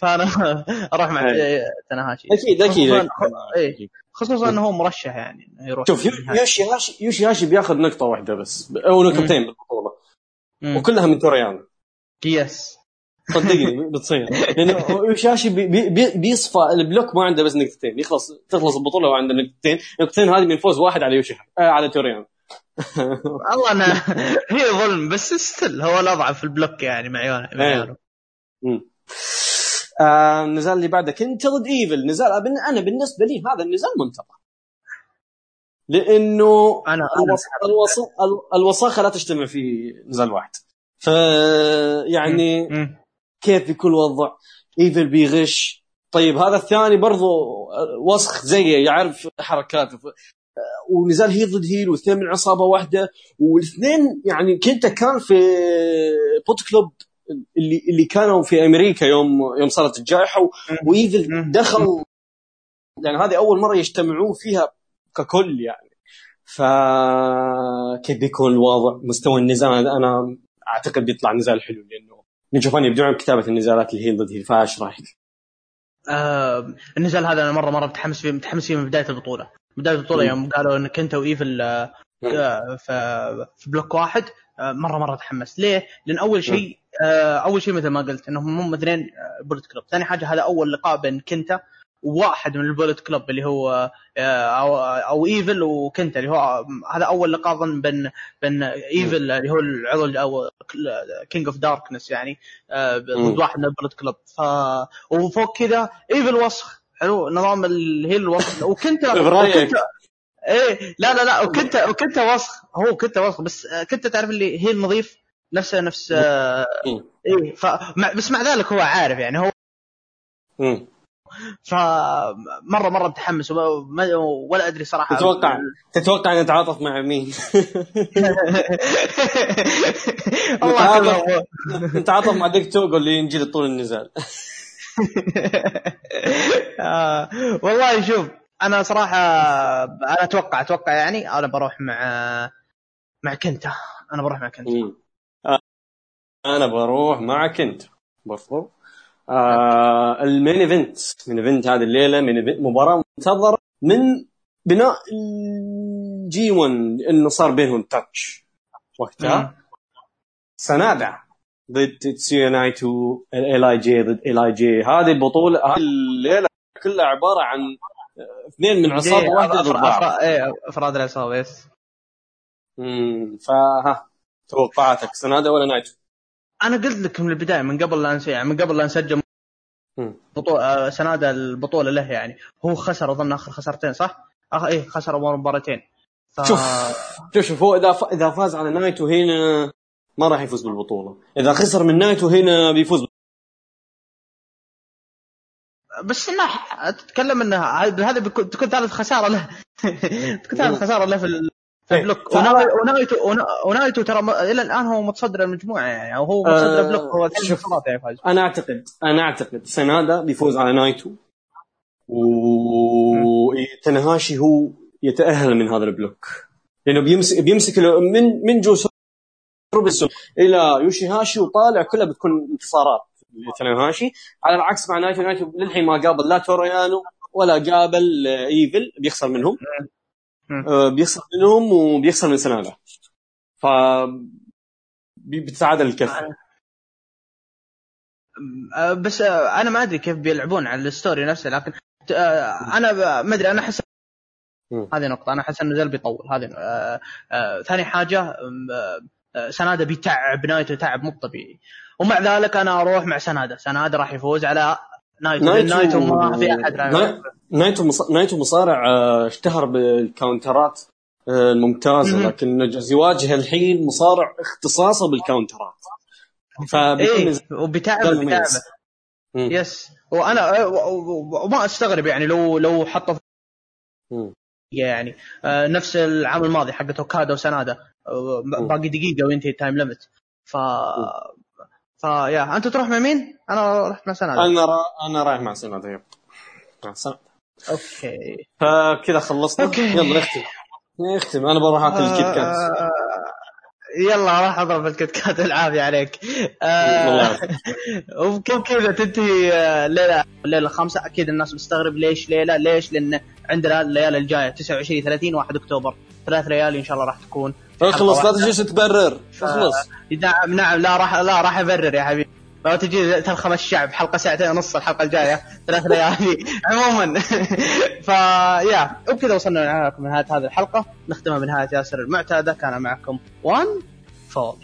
فأنا أروح مع تنهاشي. أكيد أكيد خصوصا انه هو مرشح يعني يروح شوف يوشي هاشي يوشي هاشي بياخذ نقطة واحدة بس أو نقطتين بالبطوله وكلها من تورو يانو yes صدقني بتصير. لأنه يوشي هاشي بي بي بيصفى ال block ما عنده بس نقطتين. يخلص تخلص البطولة وعنده نقطتين. النقطتين هذه من فوز واحد على يوشي آه على تورو يانو والله أنا هي ظلم بس still هو الاضعف في ال block يعني مع يانو آه النزال اللي بعده كنتا ضد إيفل. نزال أنا بالنسبة لي هذا النزال منتظر. لأنه أنا الوساخة لا تجتمع في نزال واحد. ف يعني كيف بيكون الوضع ايفل بيغش طيب هذا الثاني برضو وسخ زيه يعرف حركاته ونزال heel ضد heel والاثنين من عصابة واحدة. والاثنين يعني كنتا كان في Bullet Club اللي اللي كانوا في أمريكا يوم يوم صارت الجائحة وإيفل دخل يعني هذه أول مرة يجتمعون فيها ككل يعني. فكيف بيكون الوضع؟ مستوى النزال أنا أعتقد بيطلع نزال حلو لأنه نشوفون يبدعون بكتابة النزالات اللي heel ضد heel فايش رأيك؟ آه النزال هذا أنا مره مرة متحمس فيه متحمس فيه من بداية البطولة. بداية البطولة يوم قالوا ان كنتا وايفل آه، في block واحد آه، مره مرة تحمست. ليه؟ لأن أول شيء آه، أول شيء مثل ما قلت إنهم هم اثنين بولت كلوب، ثاني حاجة هذا أول لقاء بين كنتا وواحد من البولت كلوب اللي هو أو أو إيفل وكنتا اللي هو هذا أول لقاء ظن بين بين إيفل اللي هو العضو أو كينج اوف داركنس يعني ضد واحد من البولت كلوب. ف وفوق كذا إيفل وسخ حلو؟ نظام اللي هي الوسط وكنت برايك إيه لا لا لا وكنت وكنت وسخ. هو كنت وسخ بس كنت تعرف اللي هي نفسه نفس آه إيه بس مع ذلك هو عارف يعني هو فمره مرة متحمس ولا أدري صراحة. تتوقع تتوقع ان اتعاطف مع مين؟ الله نتعاطف مع ديك توغو اللي ينجلد طول النزال. آه والله شوف أنا صراحة أنا أتوقع أتوقع يعني أنا بروح مع مع كنتا. أنا بروح مع كنتا. أنا بروح مع كنتا. برضو آه ال main event. main event هذه الليلة main event مباراة منتظرة من بداية ال G1 انه صار بينهم touch. وقتها سنادا ضد تسيو نايتو إل آي جي ضد إل آي جي. هذه البطولة هذه الليلة كلها عبارة عن اثنين من عصابة واحدة ضد بعض. إيه أفراد العصابة yes. امم فها توقعاتك. سنادا ولا نايتو؟ أنا قلت لك من البداية من قبل لا يعني من قبل لا نسجل بطولة سنادا البطولة له يعني. هو خسر أظن آخر خسرتين صح؟ أخ إيه خسر مباراتين. ف... شوف شوف شوف هو إذا ف... إذا فاز على نايتو هنا ما راح يفوز بالبطولة. إذا خسر من نايتو هنا بيفوز بس إنه تتكلم إنه هذا تكون ثالث خسارة له. تكون ثالث خسارة له في block. ونايتو ونايتو ترى إلى الآن هو متصدر المجموعة يعني أو هو متصدر آه، block هو شوف يعني فاز. أنا اعتقد أنا أعتقد سنادا بيفوز على نايتو. وتنهاشي هو يتأهل من هذا ال block. لأنه بيمسك بيمسك من من جوس روبنسون إلى يوشي هاشي وطالع كلها بتكون انتصارات لتنهاشي. على العكس مع نايتو نايتو للحين ما قابل لا تورو يانو ولا قابل إيفل بيخسر منهم. آه، بيخسر منهم وبيخسر من سنادا ف بتتعادل الكفه آه، بس آه، أنا ما أدري كيف بيلعبون على ال story نفسه لكن أنا ما أدري أنا أحس هذه نقطة أنا أحس النزال بيطول. هذه آه آه ثاني حاجة آه سنادا بيتعب نايتو تعب مو طبيعي. ومع ذلك أنا أروح مع سنادا. سنادا راح يفوز على نايتو نايتو, نايتو ما في أحد نايتو نايتو مصارع اشتهر بالكاونترات الممتازة لكن يواجه الحين مصارع اختصاصه بالكاونترات. فبيكون إيه وبتعب بتعب. yes. وأنا وما أستغرب يعني لو لو حطوا يعني آه نفس العام الماضي حق اوكادا وسنادا آه باقي دقيقة وينتهي ال time limit ف فيا انت تروح مع مين؟ أنا رحت مع سنادا أنا را... أنا رايح مع سنادا yep. مع سنادا okay. فكذا خلصنا. okay. يلا نختم. نختم. أنا بروح أكل ال KitKat. آه يلا راح أضرب ال KitKat. العافية عليك. آه وكيف كذا تنتهي الليلة الليلة الخامسه أكيد الناس مستغرب ليش ليلة؟ ليش؟ لأن عندنا الليالي الجاية 29 30 1 أكتوبر. ثلاث ليالي إن شاء الله راح تكون. اخلص لا تجلس تبرر. اخلص نعم نعم لا راح لا راح أبرر يا حبيبي. لو تجي تلخم الشعب حلقة ساعتين ونص الحلقة الجاية ثلاث ليالي. عموما. فيا وبكذا وصلنا معكم لنهايه هذه الحلقة. نختمها بنهاية ياسر المعتادة. كان معكم وان فول